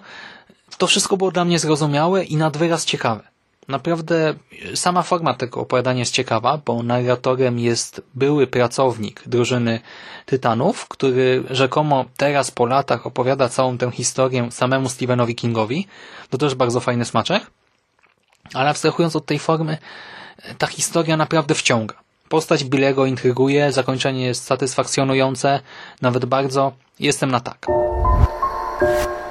to wszystko było dla mnie zrozumiałe i nad wyraz ciekawe. Naprawdę sama forma tego opowiadania jest ciekawa, bo narratorem jest były pracownik drużyny Tytanów, który rzekomo teraz po latach opowiada całą tę historię samemu Stephenowi Kingowi. To też bardzo fajny smaczek. Ale abstrahując od tej formy, ta historia naprawdę wciąga. Postać Billego intryguje, zakończenie jest satysfakcjonujące, nawet bardzo. Jestem na tak.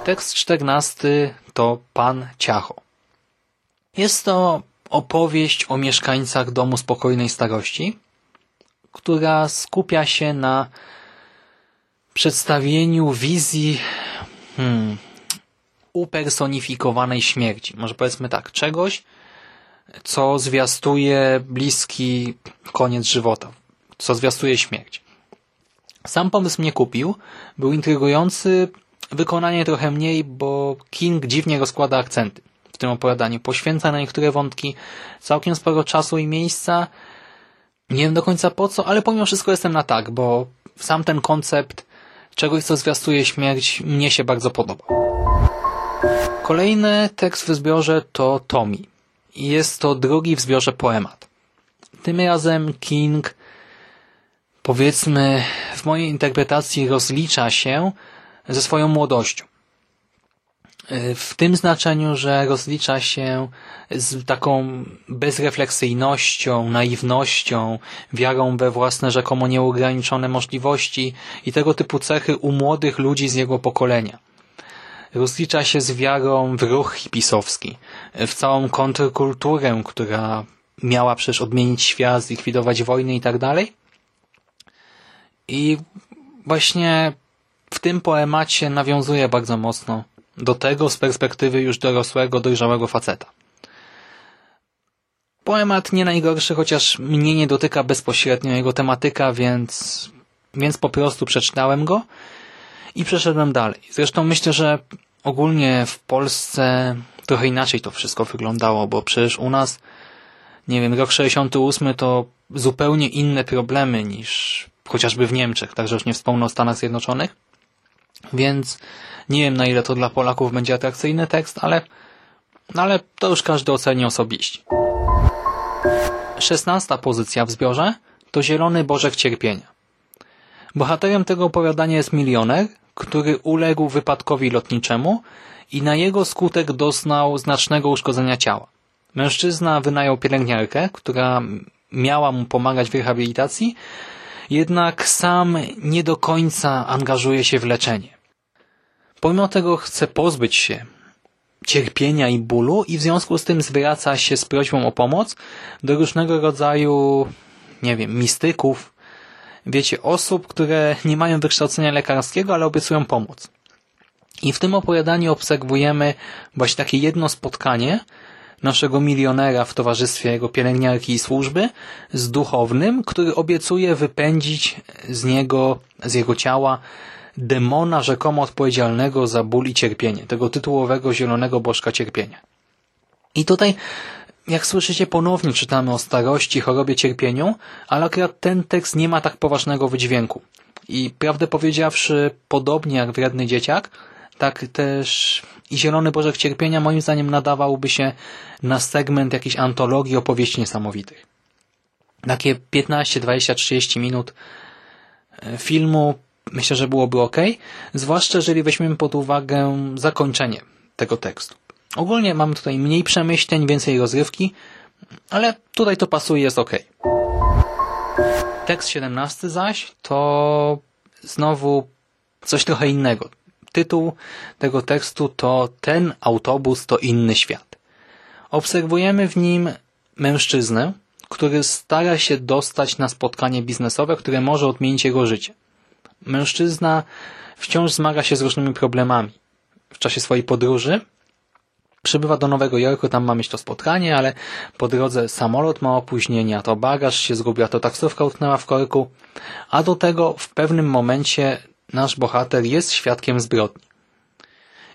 Tekst czternasty to Pan Ciacho. Jest to opowieść o mieszkańcach domu spokojnej starości, która skupia się na przedstawieniu wizji hmm, upersonifikowanej śmierci. Może powiedzmy tak, czegoś, co zwiastuje bliski koniec żywota, co zwiastuje śmierć. Sam pomysł mnie kupił, był intrygujący, wykonanie trochę mniej, bo King dziwnie rozkłada akcenty w tym opowiadaniu. Poświęca na niektóre wątki całkiem sporo czasu i miejsca. Nie wiem do końca po co, ale pomimo wszystko jestem na tak, bo sam ten koncept czegoś, co zwiastuje śmierć, mnie się bardzo podoba. Kolejny tekst w zbiorze to Tommy. Jest to drugi w zbiorze poemat. Tym razem King, powiedzmy, w mojej interpretacji rozlicza się ze swoją młodością. W tym znaczeniu, że rozlicza się z taką bezrefleksyjnością, naiwnością, wiarą we własne rzekomo nieograniczone możliwości i tego typu cechy u młodych ludzi z jego pokolenia. Rozlicza się z wiarą w ruch hipisowski, w całą kontrkulturę, która miała przecież odmienić świat, zlikwidować wojny i tak dalej. I właśnie w tym poemacie nawiązuje bardzo mocno do tego z perspektywy już dorosłego, dojrzałego faceta. Poemat nie najgorszy, chociaż mnie nie dotyka bezpośrednio jego tematyka, więc, więc po prostu przeczytałem go i przeszedłem dalej. Zresztą myślę, że ogólnie w Polsce trochę inaczej to wszystko wyglądało, bo przecież u nas, nie wiem, rok 68 to zupełnie inne problemy niż chociażby w Niemczech, także już nie wspomnę o Stanach Zjednoczonych. Więc nie wiem na ile to dla Polaków będzie atrakcyjny tekst, ale, ale to już każdy oceni osobiście. Szesnasta pozycja w zbiorze to Zielony Bożek Cierpienia. Bohaterem tego opowiadania jest milioner, który uległ wypadkowi lotniczemu i na jego skutek doznał znacznego uszkodzenia ciała. Mężczyzna wynajął pielęgniarkę, która miała mu pomagać w rehabilitacji, jednak sam nie do końca angażuje się w leczenie. Pomimo tego chce pozbyć się cierpienia i bólu i w związku z tym zwraca się z prośbą o pomoc do różnego rodzaju, nie wiem, mistyków, wiecie, osób, które nie mają wykształcenia lekarskiego, ale obiecują pomoc. I w tym opowiadaniu obserwujemy właśnie takie jedno spotkanie naszego milionera w towarzystwie jego pielęgniarki i służby z duchownym, który obiecuje wypędzić z niego, z jego ciała demona rzekomo odpowiedzialnego za ból i cierpienie, tego tytułowego zielonego bożka cierpienia. I tutaj, jak słyszycie, ponownie czytamy o starości, chorobie, cierpieniu, ale akurat ten tekst nie ma tak poważnego wydźwięku. I prawdę powiedziawszy, podobnie jak Wredny Dzieciak, tak też i Zielony Bożek Cierpienia moim zdaniem nadawałby się na segment jakiejś antologii opowieści niesamowitych. Takie 15, 20, 30 minut e, filmu myślę, że byłoby ok, zwłaszcza jeżeli weźmiemy pod uwagę zakończenie tego tekstu. Ogólnie mamy tutaj mniej przemyśleń, więcej rozrywki, ale tutaj to pasuje, jest ok. Tekst 17 zaś to znowu coś trochę innego. Tytuł tego tekstu to Ten autobus to inny świat. Obserwujemy w nim mężczyznę, który stara się dostać na spotkanie biznesowe, które może odmienić jego życie. Mężczyzna wciąż zmaga się z różnymi problemami. W czasie swojej podróży przybywa do Nowego Jorku, tam ma mieć to spotkanie, ale po drodze samolot ma opóźnienia, to bagaż się zgubiła, to taksówka utknęła w korku, a do tego w pewnym momencie nasz bohater jest świadkiem zbrodni.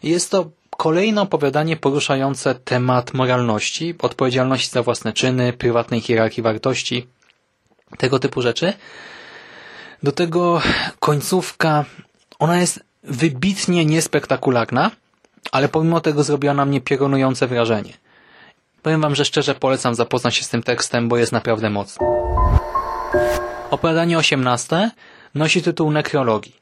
Jest to kolejne opowiadanie poruszające temat moralności, odpowiedzialności za własne czyny, prywatnej hierarchii wartości, tego typu rzeczy. Do tego końcówka, ona jest wybitnie niespektakularna, ale pomimo tego zrobiła na mnie piorunujące wrażenie. Powiem wam, że szczerze polecam zapoznać się z tym tekstem, bo jest naprawdę mocny. Opowiadanie 18 nosi tytuł Nekrologii.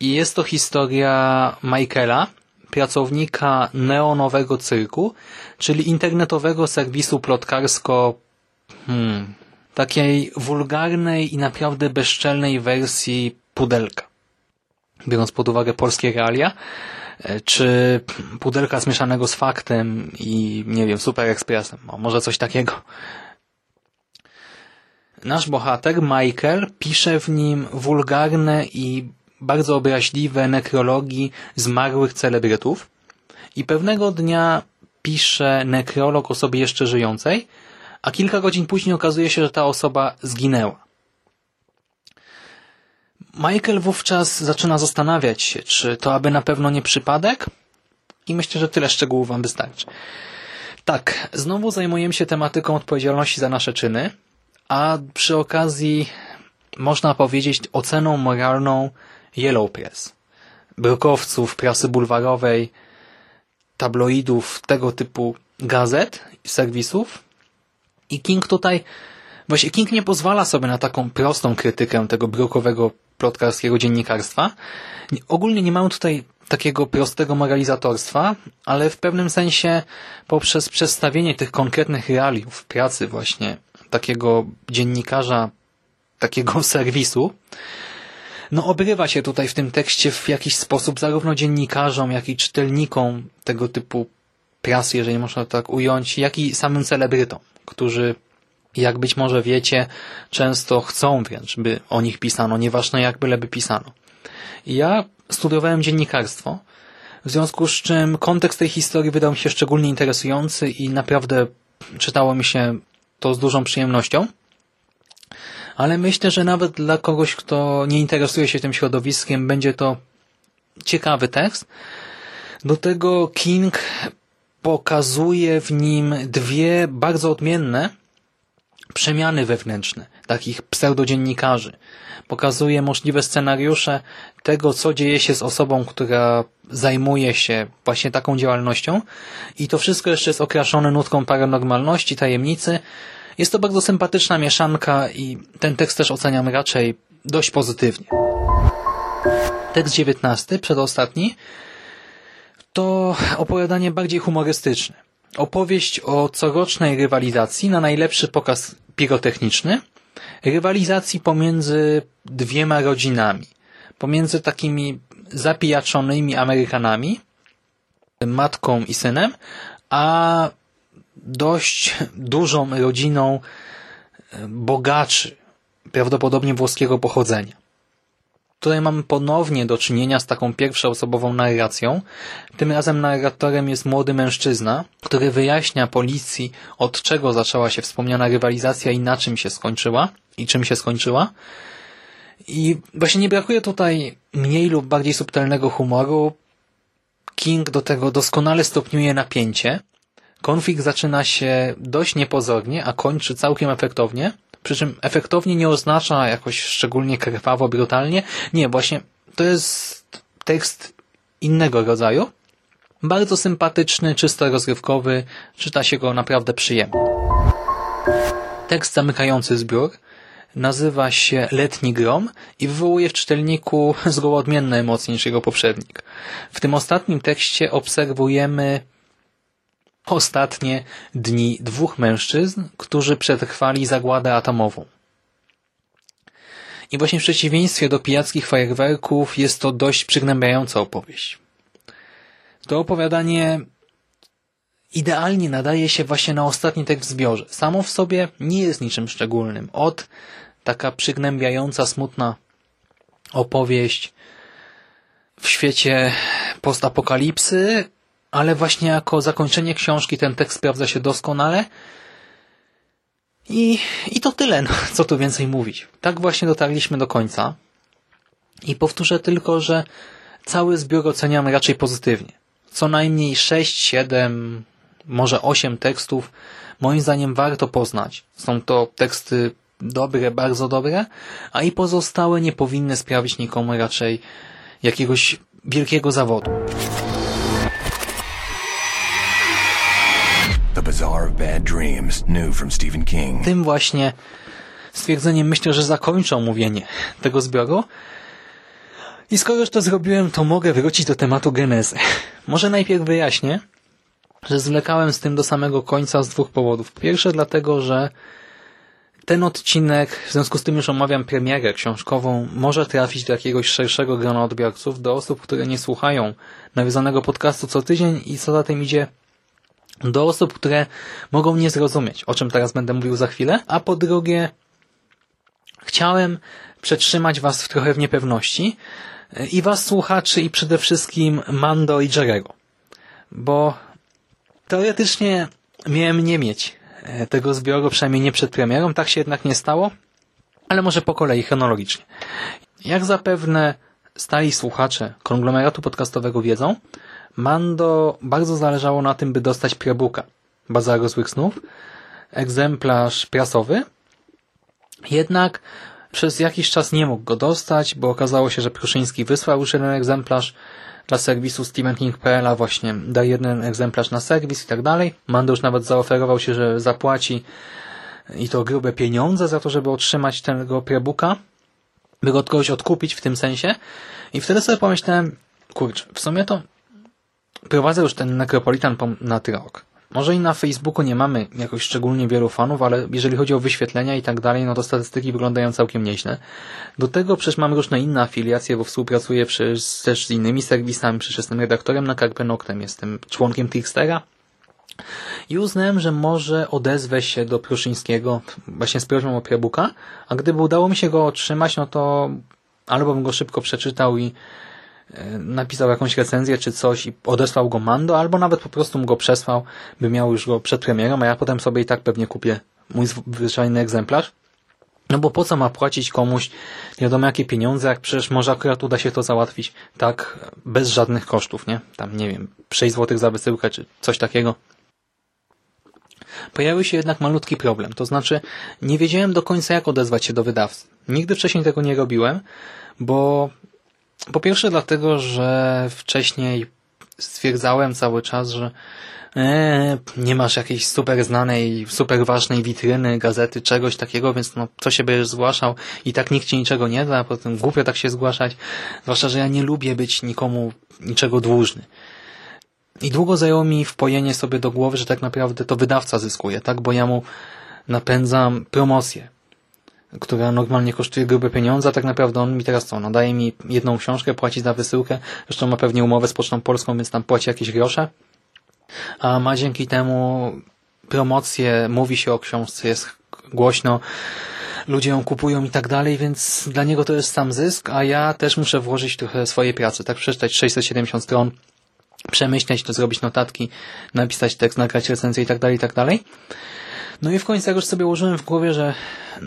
I jest to historia Michaela, pracownika neonowego cyrku, czyli internetowego serwisu plotkarsko hmm, takiej wulgarnej i naprawdę bezczelnej wersji pudelka. Biorąc pod uwagę polskie realia, e, czy pudelka zmieszanego z faktem i, nie wiem, super ekspresem. O, może coś takiego. Nasz bohater, Michael, pisze w nim wulgarne i bardzo obraźliwe nekrologii zmarłych celebrytów i pewnego dnia pisze nekrolog osobie jeszcze żyjącej, a kilka godzin później okazuje się, że ta osoba zginęła. Michael wówczas zaczyna zastanawiać się, czy to aby na pewno nie przypadek? I myślę, że tyle szczegółów Wam wystarczy. Tak, znowu zajmujemy się tematyką odpowiedzialności za nasze czyny, a przy okazji można powiedzieć oceną moralną Yellow Press, brokowców, prasy bulwarowej, tabloidów, tego typu gazet, serwisów. I King tutaj, właśnie King nie pozwala sobie na taką prostą krytykę tego brokowego plotkarskiego dziennikarstwa. Ogólnie nie mamy tutaj takiego prostego moralizatorstwa, ale w pewnym sensie poprzez przedstawienie tych konkretnych realiów pracy właśnie takiego dziennikarza, takiego serwisu, no obrywa się tutaj w tym tekście w jakiś sposób zarówno dziennikarzom, jak i czytelnikom tego typu prasy, jeżeli można tak ująć, jak i samym celebrytom, którzy jak być może wiecie, często chcą wręcz, by o nich pisano, nieważne jak byleby pisano. Ja studiowałem dziennikarstwo, w związku z czym kontekst tej historii wydał mi się szczególnie interesujący i naprawdę czytało mi się to z dużą przyjemnością ale myślę, że nawet dla kogoś, kto nie interesuje się tym środowiskiem, będzie to ciekawy tekst. Do tego King pokazuje w nim dwie bardzo odmienne przemiany wewnętrzne takich pseudodziennikarzy. Pokazuje możliwe scenariusze tego, co dzieje się z osobą, która zajmuje się właśnie taką działalnością i to wszystko jeszcze jest okraszone nutką paranormalności, tajemnicy, jest to bardzo sympatyczna mieszanka i ten tekst też oceniam raczej dość pozytywnie. Tekst 19, przedostatni, to opowiadanie bardziej humorystyczne. Opowieść o corocznej rywalizacji na najlepszy pokaz pirotechniczny, rywalizacji pomiędzy dwiema rodzinami, pomiędzy takimi zapijaczonymi Amerykanami, matką i synem, a dość dużą rodziną e, bogaczy, prawdopodobnie włoskiego pochodzenia. Tutaj mamy ponownie do czynienia z taką pierwszoosobową narracją. Tym razem narratorem jest młody mężczyzna, który wyjaśnia policji, od czego zaczęła się wspomniana rywalizacja i na czym się skończyła i czym się skończyła. I właśnie nie brakuje tutaj mniej lub bardziej subtelnego humoru. King do tego doskonale stopniuje napięcie Konflikt zaczyna się dość niepozornie, a kończy całkiem efektownie. Przy czym efektownie nie oznacza jakoś szczególnie krwawo, brutalnie. Nie, właśnie to jest tekst innego rodzaju. Bardzo sympatyczny, czysto rozrywkowy, czyta się go naprawdę przyjemnie. Tekst zamykający zbiór nazywa się Letni Grom i wywołuje w czytelniku zgoła odmienne emocje niż jego poprzednik. W tym ostatnim tekście obserwujemy ostatnie dni dwóch mężczyzn, którzy przetrwali zagładę atomową. I właśnie w przeciwieństwie do pijackich fajerwerków jest to dość przygnębiająca opowieść. To opowiadanie idealnie nadaje się właśnie na ostatni tekst w zbiorze. Samo w sobie nie jest niczym szczególnym. Od taka przygnębiająca, smutna opowieść w świecie postapokalipsy, ale właśnie jako zakończenie książki ten tekst sprawdza się doskonale. I, i to tyle, no, co tu więcej mówić. Tak właśnie dotarliśmy do końca. I powtórzę tylko, że cały zbiór oceniam raczej pozytywnie. Co najmniej 6, 7, może 8 tekstów moim zdaniem warto poznać. Są to teksty dobre, bardzo dobre, a i pozostałe nie powinny sprawić nikomu raczej jakiegoś wielkiego zawodu. The Bazaar of Bad Dreams, new from Stephen King. Tym właśnie stwierdzeniem myślę, że zakończę omówienie tego zbioru. I skoro już to zrobiłem, to mogę wrócić do tematu genezy. Może najpierw wyjaśnię, że zwlekałem z tym do samego końca z dwóch powodów. Pierwsze dlatego, że ten odcinek, w związku z tym już omawiam premierę książkową, może trafić do jakiegoś szerszego grona odbiorców, do osób, które nie słuchają nawiązanego podcastu co tydzień i co za tym idzie do osób, które mogą nie zrozumieć, o czym teraz będę mówił za chwilę, a po drugie chciałem przetrzymać Was w trochę w niepewności i Was słuchaczy i przede wszystkim Mando i Jerego, bo teoretycznie miałem nie mieć e, tego zbioru, przynajmniej nie przed premierą, tak się jednak nie stało, ale może po kolei, chronologicznie. Jak zapewne stali słuchacze konglomeratu podcastowego wiedzą, Mando bardzo zależało na tym, by dostać prebooka Bazaru Złych Snów, egzemplarz prasowy, jednak przez jakiś czas nie mógł go dostać, bo okazało się, że Pruszyński wysłał już jeden egzemplarz dla serwisu StephenKing.pl, a właśnie da jeden egzemplarz na serwis i tak dalej. Mando już nawet zaoferował się, że zapłaci i to grube pieniądze za to, żeby otrzymać tego prebooka, by go od kogoś odkupić w tym sensie. I wtedy sobie pomyślałem, kurczę, w sumie to prowadzę już ten Necropolitan na rok. Może i na Facebooku nie mamy jakoś szczególnie wielu fanów, ale jeżeli chodzi o wyświetlenia i tak dalej, no to statystyki wyglądają całkiem nieźle. Do tego przecież mam różne inne afiliacje, bo współpracuję też z innymi serwisami, przecież jestem redaktorem na Carpe Noctem, jestem członkiem Trickstera i uznałem, że może odezwę się do Pruszyńskiego właśnie z prośbą o prebooka, a gdyby udało mi się go otrzymać, no to albo bym go szybko przeczytał i napisał jakąś recenzję czy coś i odesłał go Mando, albo nawet po prostu mu go przesłał, by miał już go przed premierą, a ja potem sobie i tak pewnie kupię mój zwyczajny egzemplarz. No bo po co ma płacić komuś nie wiadomo jakie pieniądze, jak przecież może akurat uda się to załatwić tak bez żadnych kosztów, nie? Tam nie wiem, 6 zł za wysyłkę czy coś takiego. Pojawił się jednak malutki problem, to znaczy nie wiedziałem do końca jak odezwać się do wydawcy. Nigdy wcześniej tego nie robiłem, bo po pierwsze dlatego, że wcześniej stwierdzałem cały czas, że e, nie masz jakiejś super znanej, super ważnej witryny, gazety, czegoś takiego, więc no, co się będziesz zgłaszał i tak nikt ci niczego nie da, potem głupio tak się zgłaszać, zwłaszcza, że ja nie lubię być nikomu niczego dłużny. I długo zajęło mi wpojenie sobie do głowy, że tak naprawdę to wydawca zyskuje, tak, bo ja mu napędzam promocję która normalnie kosztuje grube pieniądze, a tak naprawdę on mi teraz co? No daje mi jedną książkę, płaci za wysyłkę, zresztą ma pewnie umowę z Pocztą Polską, więc tam płaci jakieś grosze, a ma dzięki temu promocję, mówi się o książce, jest głośno, ludzie ją kupują i tak dalej, więc dla niego to jest sam zysk, a ja też muszę włożyć trochę swojej pracy, tak przeczytać 670 stron, przemyśleć to, zrobić notatki, napisać tekst, nagrać recenzję i tak dalej, i tak dalej. No i w końcu jak już sobie ułożyłem w głowie, że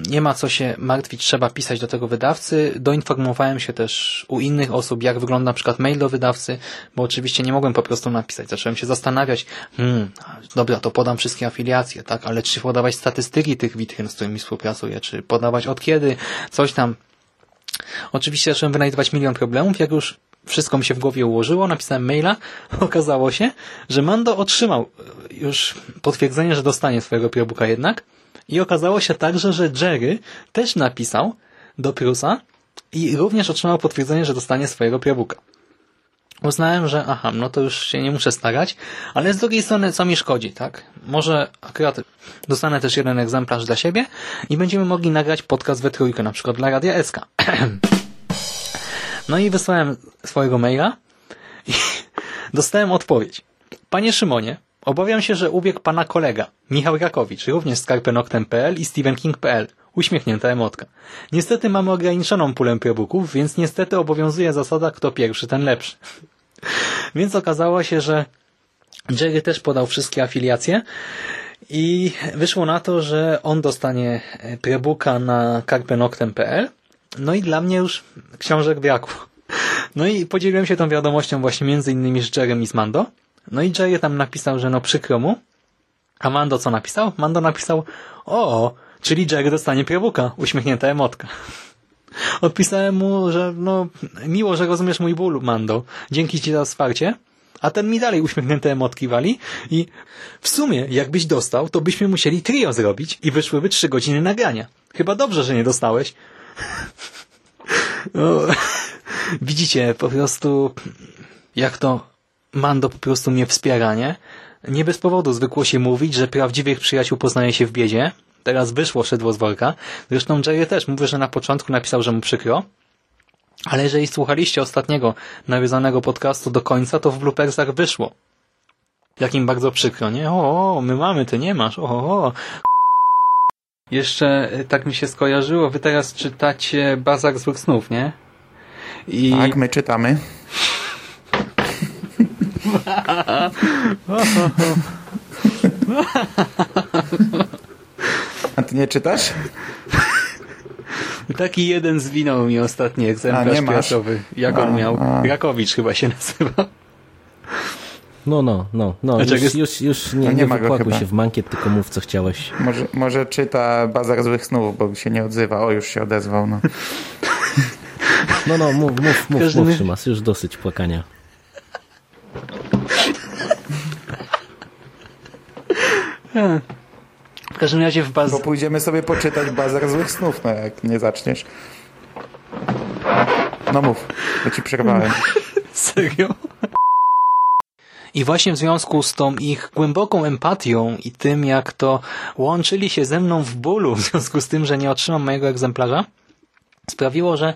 nie ma co się martwić, trzeba pisać do tego wydawcy, doinformowałem się też u innych osób, jak wygląda na przykład mail do wydawcy, bo oczywiście nie mogłem po prostu napisać. Zacząłem się zastanawiać, hmm, dobra, to podam wszystkie afiliacje, tak, ale czy podawać statystyki tych witryn, z którymi współpracuję, czy podawać od kiedy, coś tam. Oczywiście zacząłem wynajdywać milion problemów, jak już wszystko mi się w głowie ułożyło, napisałem maila, okazało się, że Mando otrzymał już potwierdzenie, że dostanie swojego audiobooka jednak I okazało się także, że Jerry też napisał do Prusa i również otrzymał potwierdzenie, że dostanie swojego prebuka. Uznałem, że aha, no to już się nie muszę starać, ale z drugiej strony co mi szkodzi, tak? Może akurat dostanę też jeden egzemplarz dla siebie i będziemy mogli nagrać podcast we trójkę, na przykład dla Radia SK. no i wysłałem swojego maila i dostałem odpowiedź. Panie Szymonie, obawiam się, że ubiegł pana kolega, Michał Rakowicz, również z Karpenoktem.pl i StephenKing.pl. Uśmiechnięta emotka. Niestety mamy ograniczoną pulę prebooków, więc niestety obowiązuje zasada kto pierwszy, ten lepszy. Więc okazało się, że Jerry też podał wszystkie afiliacje i wyszło na to, że on dostanie prebooka na karpenoktem.pl no i dla mnie już książek brakło. No i podzieliłem się tą wiadomością właśnie między innymi z Jerem i z Mando. No i Jerry tam napisał, że no przykro mu. A Mando co napisał? Mando napisał, o, czyli Jerry dostanie prebooka. Uśmiechnięta emotka. Odpisałem mu, że no miło, że rozumiesz mój ból, Mando. Dzięki ci za wsparcie. A ten mi dalej uśmiechnięte emotki wali i w sumie, jakbyś dostał, to byśmy musieli trio zrobić i wyszłyby trzy godziny nagrania. Chyba dobrze, że nie dostałeś. No, widzicie, po prostu jak to Mando po prostu mnie wspiera, nie? Nie bez powodu zwykło się mówić, że prawdziwych przyjaciół poznaje się w biedzie. Teraz wyszło szedło z worka. Zresztą Jerry też mówi, że na początku napisał, że mu przykro. Ale jeżeli słuchaliście ostatniego nawiązanego podcastu do końca, to w bloopersach wyszło. Jakim bardzo przykro, nie? O, o my mamy, ty nie masz. O, o. Jeszcze tak mi się skojarzyło, wy teraz czytacie Bazar złych snów, nie? I... Tak, my czytamy. A ty nie czytasz? Taki jeden zwinął mi ostatni egzemplarz prasowy. Jak on miał? Rakowicz chyba się nazywa. No, no, no, no. Już, już, już nie, no nie, nie nie się w mankiet, tylko mów, co chciałeś. Może, może czyta Bazar Złych Snów, bo się nie odzywa. O, już się odezwał, no. No, no, mów, mów, mów, Każdy... mów Szymas, już dosyć płakania. W każdym razie w bazę... Bo pójdziemy sobie poczytać Bazar Złych Snów, no jak nie zaczniesz. No mów, bo ci przerwałem. Serio? I właśnie w związku z tą ich głęboką empatią i tym, jak to łączyli się ze mną w bólu w związku z tym, że nie otrzymam mojego egzemplarza, sprawiło, że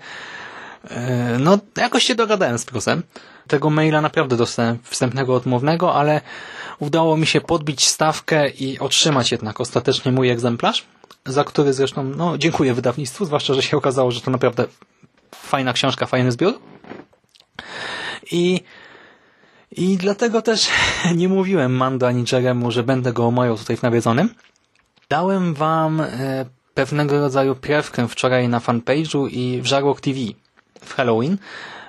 e, no jakoś się dogadałem z Prusem. Tego maila naprawdę dostałem wstępnego odmownego, ale udało mi się podbić stawkę i otrzymać jednak ostatecznie mój egzemplarz, za który zresztą no, dziękuję wydawnictwu, zwłaszcza, że się okazało, że to naprawdę fajna książka, fajny zbiór. I i dlatego też nie mówiłem Mando ani Jeremu, że będę go omawiał tutaj w nawiedzonym. Dałem wam e, pewnego rodzaju prewkę wczoraj na fanpage'u i w Żarłok TV w Halloween,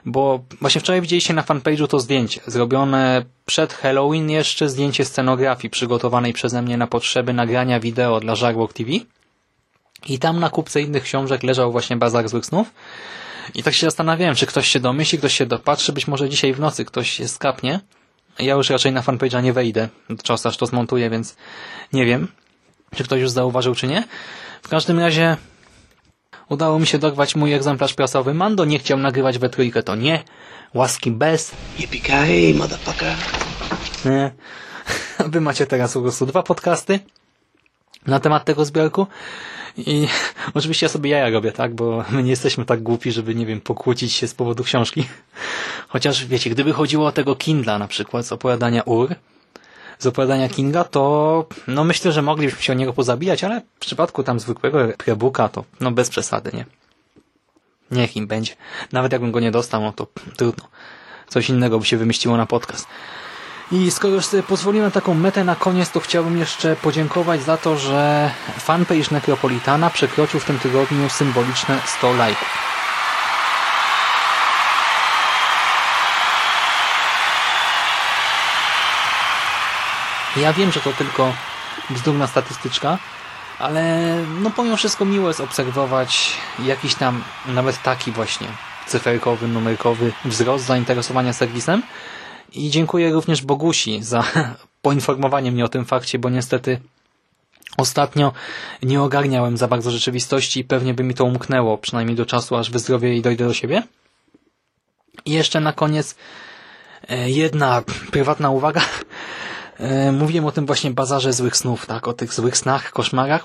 bo właśnie wczoraj widzieliście na fanpage'u to zdjęcie, zrobione przed Halloween jeszcze zdjęcie scenografii przygotowanej przeze mnie na potrzeby nagrania wideo dla Żarłok TV i tam na kupce innych książek leżał właśnie Bazar Złych Snów i tak się zastanawiałem, czy ktoś się domyśli, ktoś się dopatrzy, być może dzisiaj w nocy ktoś się skapnie. Ja już raczej na fanpage'a nie wejdę do czasu, aż to zmontuję, więc nie wiem, czy ktoś już zauważył, czy nie. W każdym razie udało mi się dorwać mój egzemplarz prasowy. Mando nie chciał nagrywać we trójkę, to nie. Łaski bez. Yippee motherfucker. Nie. Wy macie teraz po prostu dwa podcasty na temat tego zbiorku i oczywiście ja sobie jaja robię, tak, bo my nie jesteśmy tak głupi, żeby, nie wiem, pokłócić się z powodu książki. Chociaż, wiecie, gdyby chodziło o tego Kindla na przykład z opowiadania Ur, z opowiadania Kinga, to no myślę, że moglibyśmy się o niego pozabijać, ale w przypadku tam zwykłego prebooka to no bez przesady, nie? Niech im będzie. Nawet jakbym go nie dostał, no to trudno. Coś innego by się wymyściło na podcast. I skoro sobie pozwoliłem taką metę na koniec, to chciałbym jeszcze podziękować za to, że fanpage Necropolitana przekroczył w tym tygodniu symboliczne 100 lajków. Ja wiem, że to tylko bzdurna statystyczka, ale no pomimo wszystko miło jest obserwować jakiś tam nawet taki właśnie cyferkowy, numerkowy wzrost zainteresowania serwisem i dziękuję również Bogusi za poinformowanie mnie o tym fakcie, bo niestety Ostatnio nie ogarniałem za bardzo rzeczywistości i pewnie by mi to umknęło, przynajmniej do czasu, aż wyzdrowię i dojdę do siebie. I jeszcze na koniec e, jedna prywatna uwaga. E, mówiłem o tym właśnie bazarze złych snów, tak, o tych złych snach, koszmarach.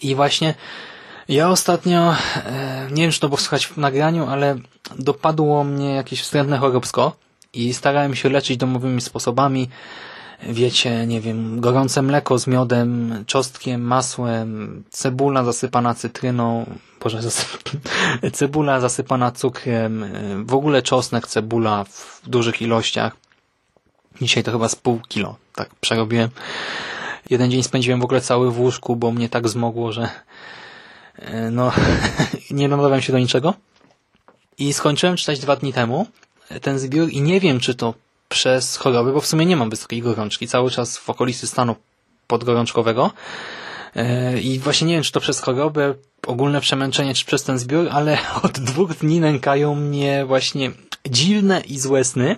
I właśnie ja ostatnio, e, nie wiem czy to było słychać w nagraniu, ale dopadło mnie jakieś wstrętne choróbsko i starałem się leczyć domowymi sposobami. Wiecie, nie wiem, gorące mleko z miodem, czosnkiem, masłem, cebula zasypana cytryną, boże, zasyp... cebula zasypana cukrem, w ogóle czosnek, cebula w dużych ilościach. Dzisiaj to chyba z pół kilo, tak przerobiłem. Jeden dzień spędziłem w ogóle cały w łóżku, bo mnie tak zmogło, że e, no, nie nadawiam się do niczego. I skończyłem czytać dwa dni temu ten zbiór i nie wiem, czy to przez choroby, bo w sumie nie mam wysokiej gorączki, cały czas w okolicy stanu podgorączkowego. E, I właśnie nie wiem, czy to przez chorobę, ogólne przemęczenie, czy przez ten zbiór, ale od dwóch dni nękają mnie właśnie dziwne i złe sny.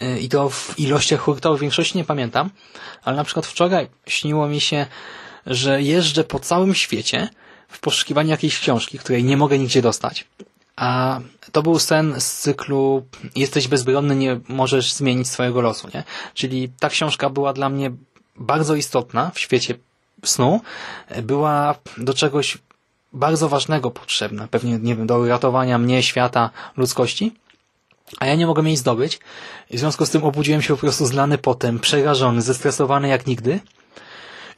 E, I to w ilościach hurtowych, większości nie pamiętam, ale na przykład wczoraj śniło mi się, że jeżdżę po całym świecie w poszukiwaniu jakiejś książki, której nie mogę nigdzie dostać. A to był sen z cyklu jesteś bezbronny, nie możesz zmienić swojego losu, nie? Czyli ta książka była dla mnie bardzo istotna w świecie snu. Była do czegoś bardzo ważnego potrzebna, pewnie, nie wiem, do uratowania mnie, świata, ludzkości. A ja nie mogłem jej zdobyć. I w związku z tym obudziłem się po prostu zlany potem, przerażony, zestresowany jak nigdy.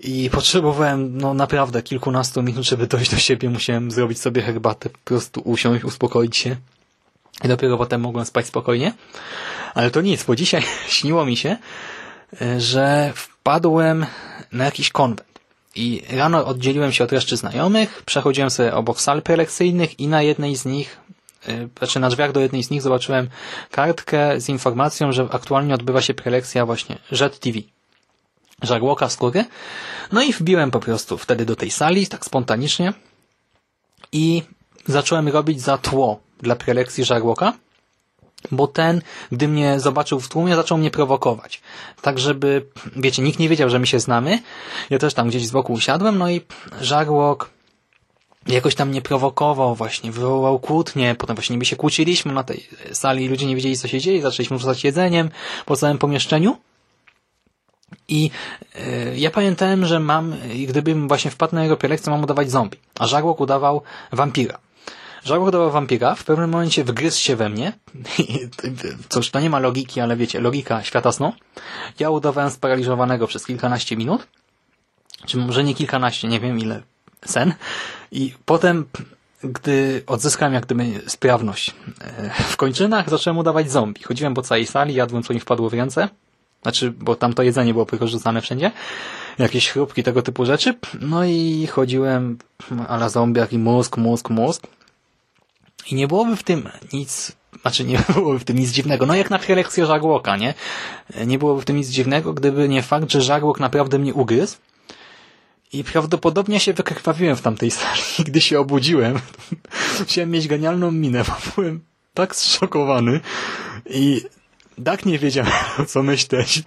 I potrzebowałem no naprawdę kilkunastu minut, żeby dojść do siebie. Musiałem zrobić sobie herbatę, po prostu usiąść, uspokoić się. I dopiero potem mogłem spać spokojnie. Ale to nic, bo dzisiaj śniło mi się, e, że wpadłem na jakiś konwent. I rano oddzieliłem się od reszty znajomych, przechodziłem sobie obok sal prelekcyjnych i na jednej z nich, e, znaczy na drzwiach do jednej z nich zobaczyłem kartkę z informacją, że aktualnie odbywa się prelekcja właśnie Jet TV żarłoka skóry. No i wbiłem po prostu wtedy do tej sali, tak spontanicznie i zacząłem robić za tło dla prelekcji żarłoka, bo ten, gdy mnie zobaczył w tłumie, zaczął mnie prowokować. Tak, żeby, wiecie, nikt nie wiedział, że my się znamy. Ja też tam gdzieś z boku usiadłem, no i żarłok jakoś tam mnie prowokował właśnie, wywołał kłótnie, potem właśnie my się kłóciliśmy na tej sali, ludzie nie wiedzieli, co się dzieje, zaczęliśmy rzucać jedzeniem po całym pomieszczeniu. I y, ja pamiętałem, że mam, gdybym właśnie wpadł na jego prelekcję, mam udawać zombie, a Żarłok udawał wampira. Żarłok udawał wampira, w pewnym momencie wgryzł się we mnie, cóż, to nie ma logiki, ale wiecie, logika świata snu. Ja udawałem sparaliżowanego przez kilkanaście minut, czy może nie kilkanaście, nie wiem ile, sen. I potem, gdy odzyskałem jak gdyby sprawność e, w kończynach, zacząłem udawać zombie. Chodziłem po całej sali, jadłem co mi wpadło w ręce, znaczy, bo tam to jedzenie było wykorzystane wszędzie. Jakieś chrupki, tego typu rzeczy. No i chodziłem ala zombiak i mózg, mózg, mózg. I nie byłoby w tym nic, znaczy nie byłoby w tym nic dziwnego. No jak na prelekcję żarłoka, nie? Nie byłoby w tym nic dziwnego, gdyby nie fakt, że żarłok naprawdę mnie ugryzł. I prawdopodobnie się wykrwawiłem w tamtej sali. Gdy się obudziłem, musiałem mieć genialną minę, bo byłem tak zszokowany i tak nie wiedziałem, co myśleć.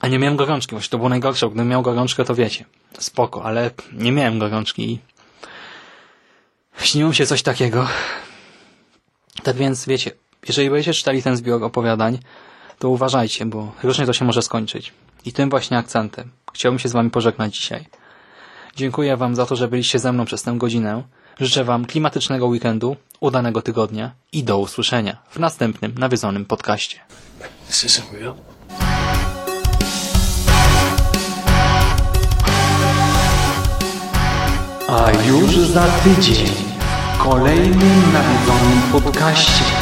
A nie miałem gorączki, właśnie to było najgorsze. Gdybym miał gorączkę, to wiecie, spoko, ale nie miałem gorączki i śniło się coś takiego. Tak więc, wiecie, jeżeli będziecie czytali ten zbiór opowiadań, to uważajcie, bo różnie to się może skończyć. I tym właśnie akcentem chciałbym się z wami pożegnać dzisiaj. Dziękuję wam za to, że byliście ze mną przez tę godzinę. Życzę Wam klimatycznego weekendu, udanego tygodnia i do usłyszenia w następnym nawiedzonym podcaście. This. A już za tydzień w kolejnym nawiedzonym podcaście.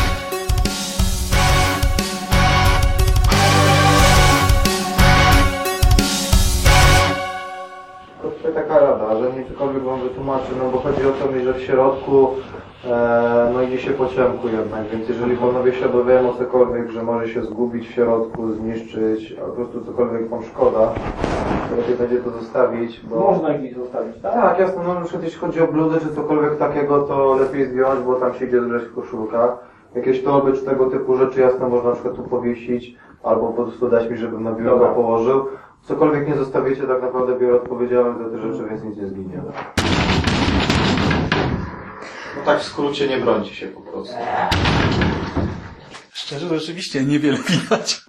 Cokolwiek wam wytłumaczę, no bo chodzi o to, że w środku e, no idzie się po ciemku jednak, więc jeżeli panowie się dowiedzą o cokolwiek, że może się zgubić w środku, zniszczyć, a po prostu cokolwiek wam szkoda, to lepiej będzie to zostawić, bo... Można gdzieś zostawić, tak? Tak, jasne, no na przykład jeśli chodzi o bluzy czy cokolwiek takiego, to lepiej zdjąć, bo tam się idzie zbierać w koszulkach. Jakieś torby czy tego typu rzeczy jasne można na przykład tu powiesić, albo po prostu dać mi, żebym na biurko położył cokolwiek nie zostawicie, tak naprawdę biorę odpowiedzialność za te rzeczy, więc nic nie zginie. No tak w skrócie nie brońcie się po prostu. Szczerze, rzeczywiście niewiele widać.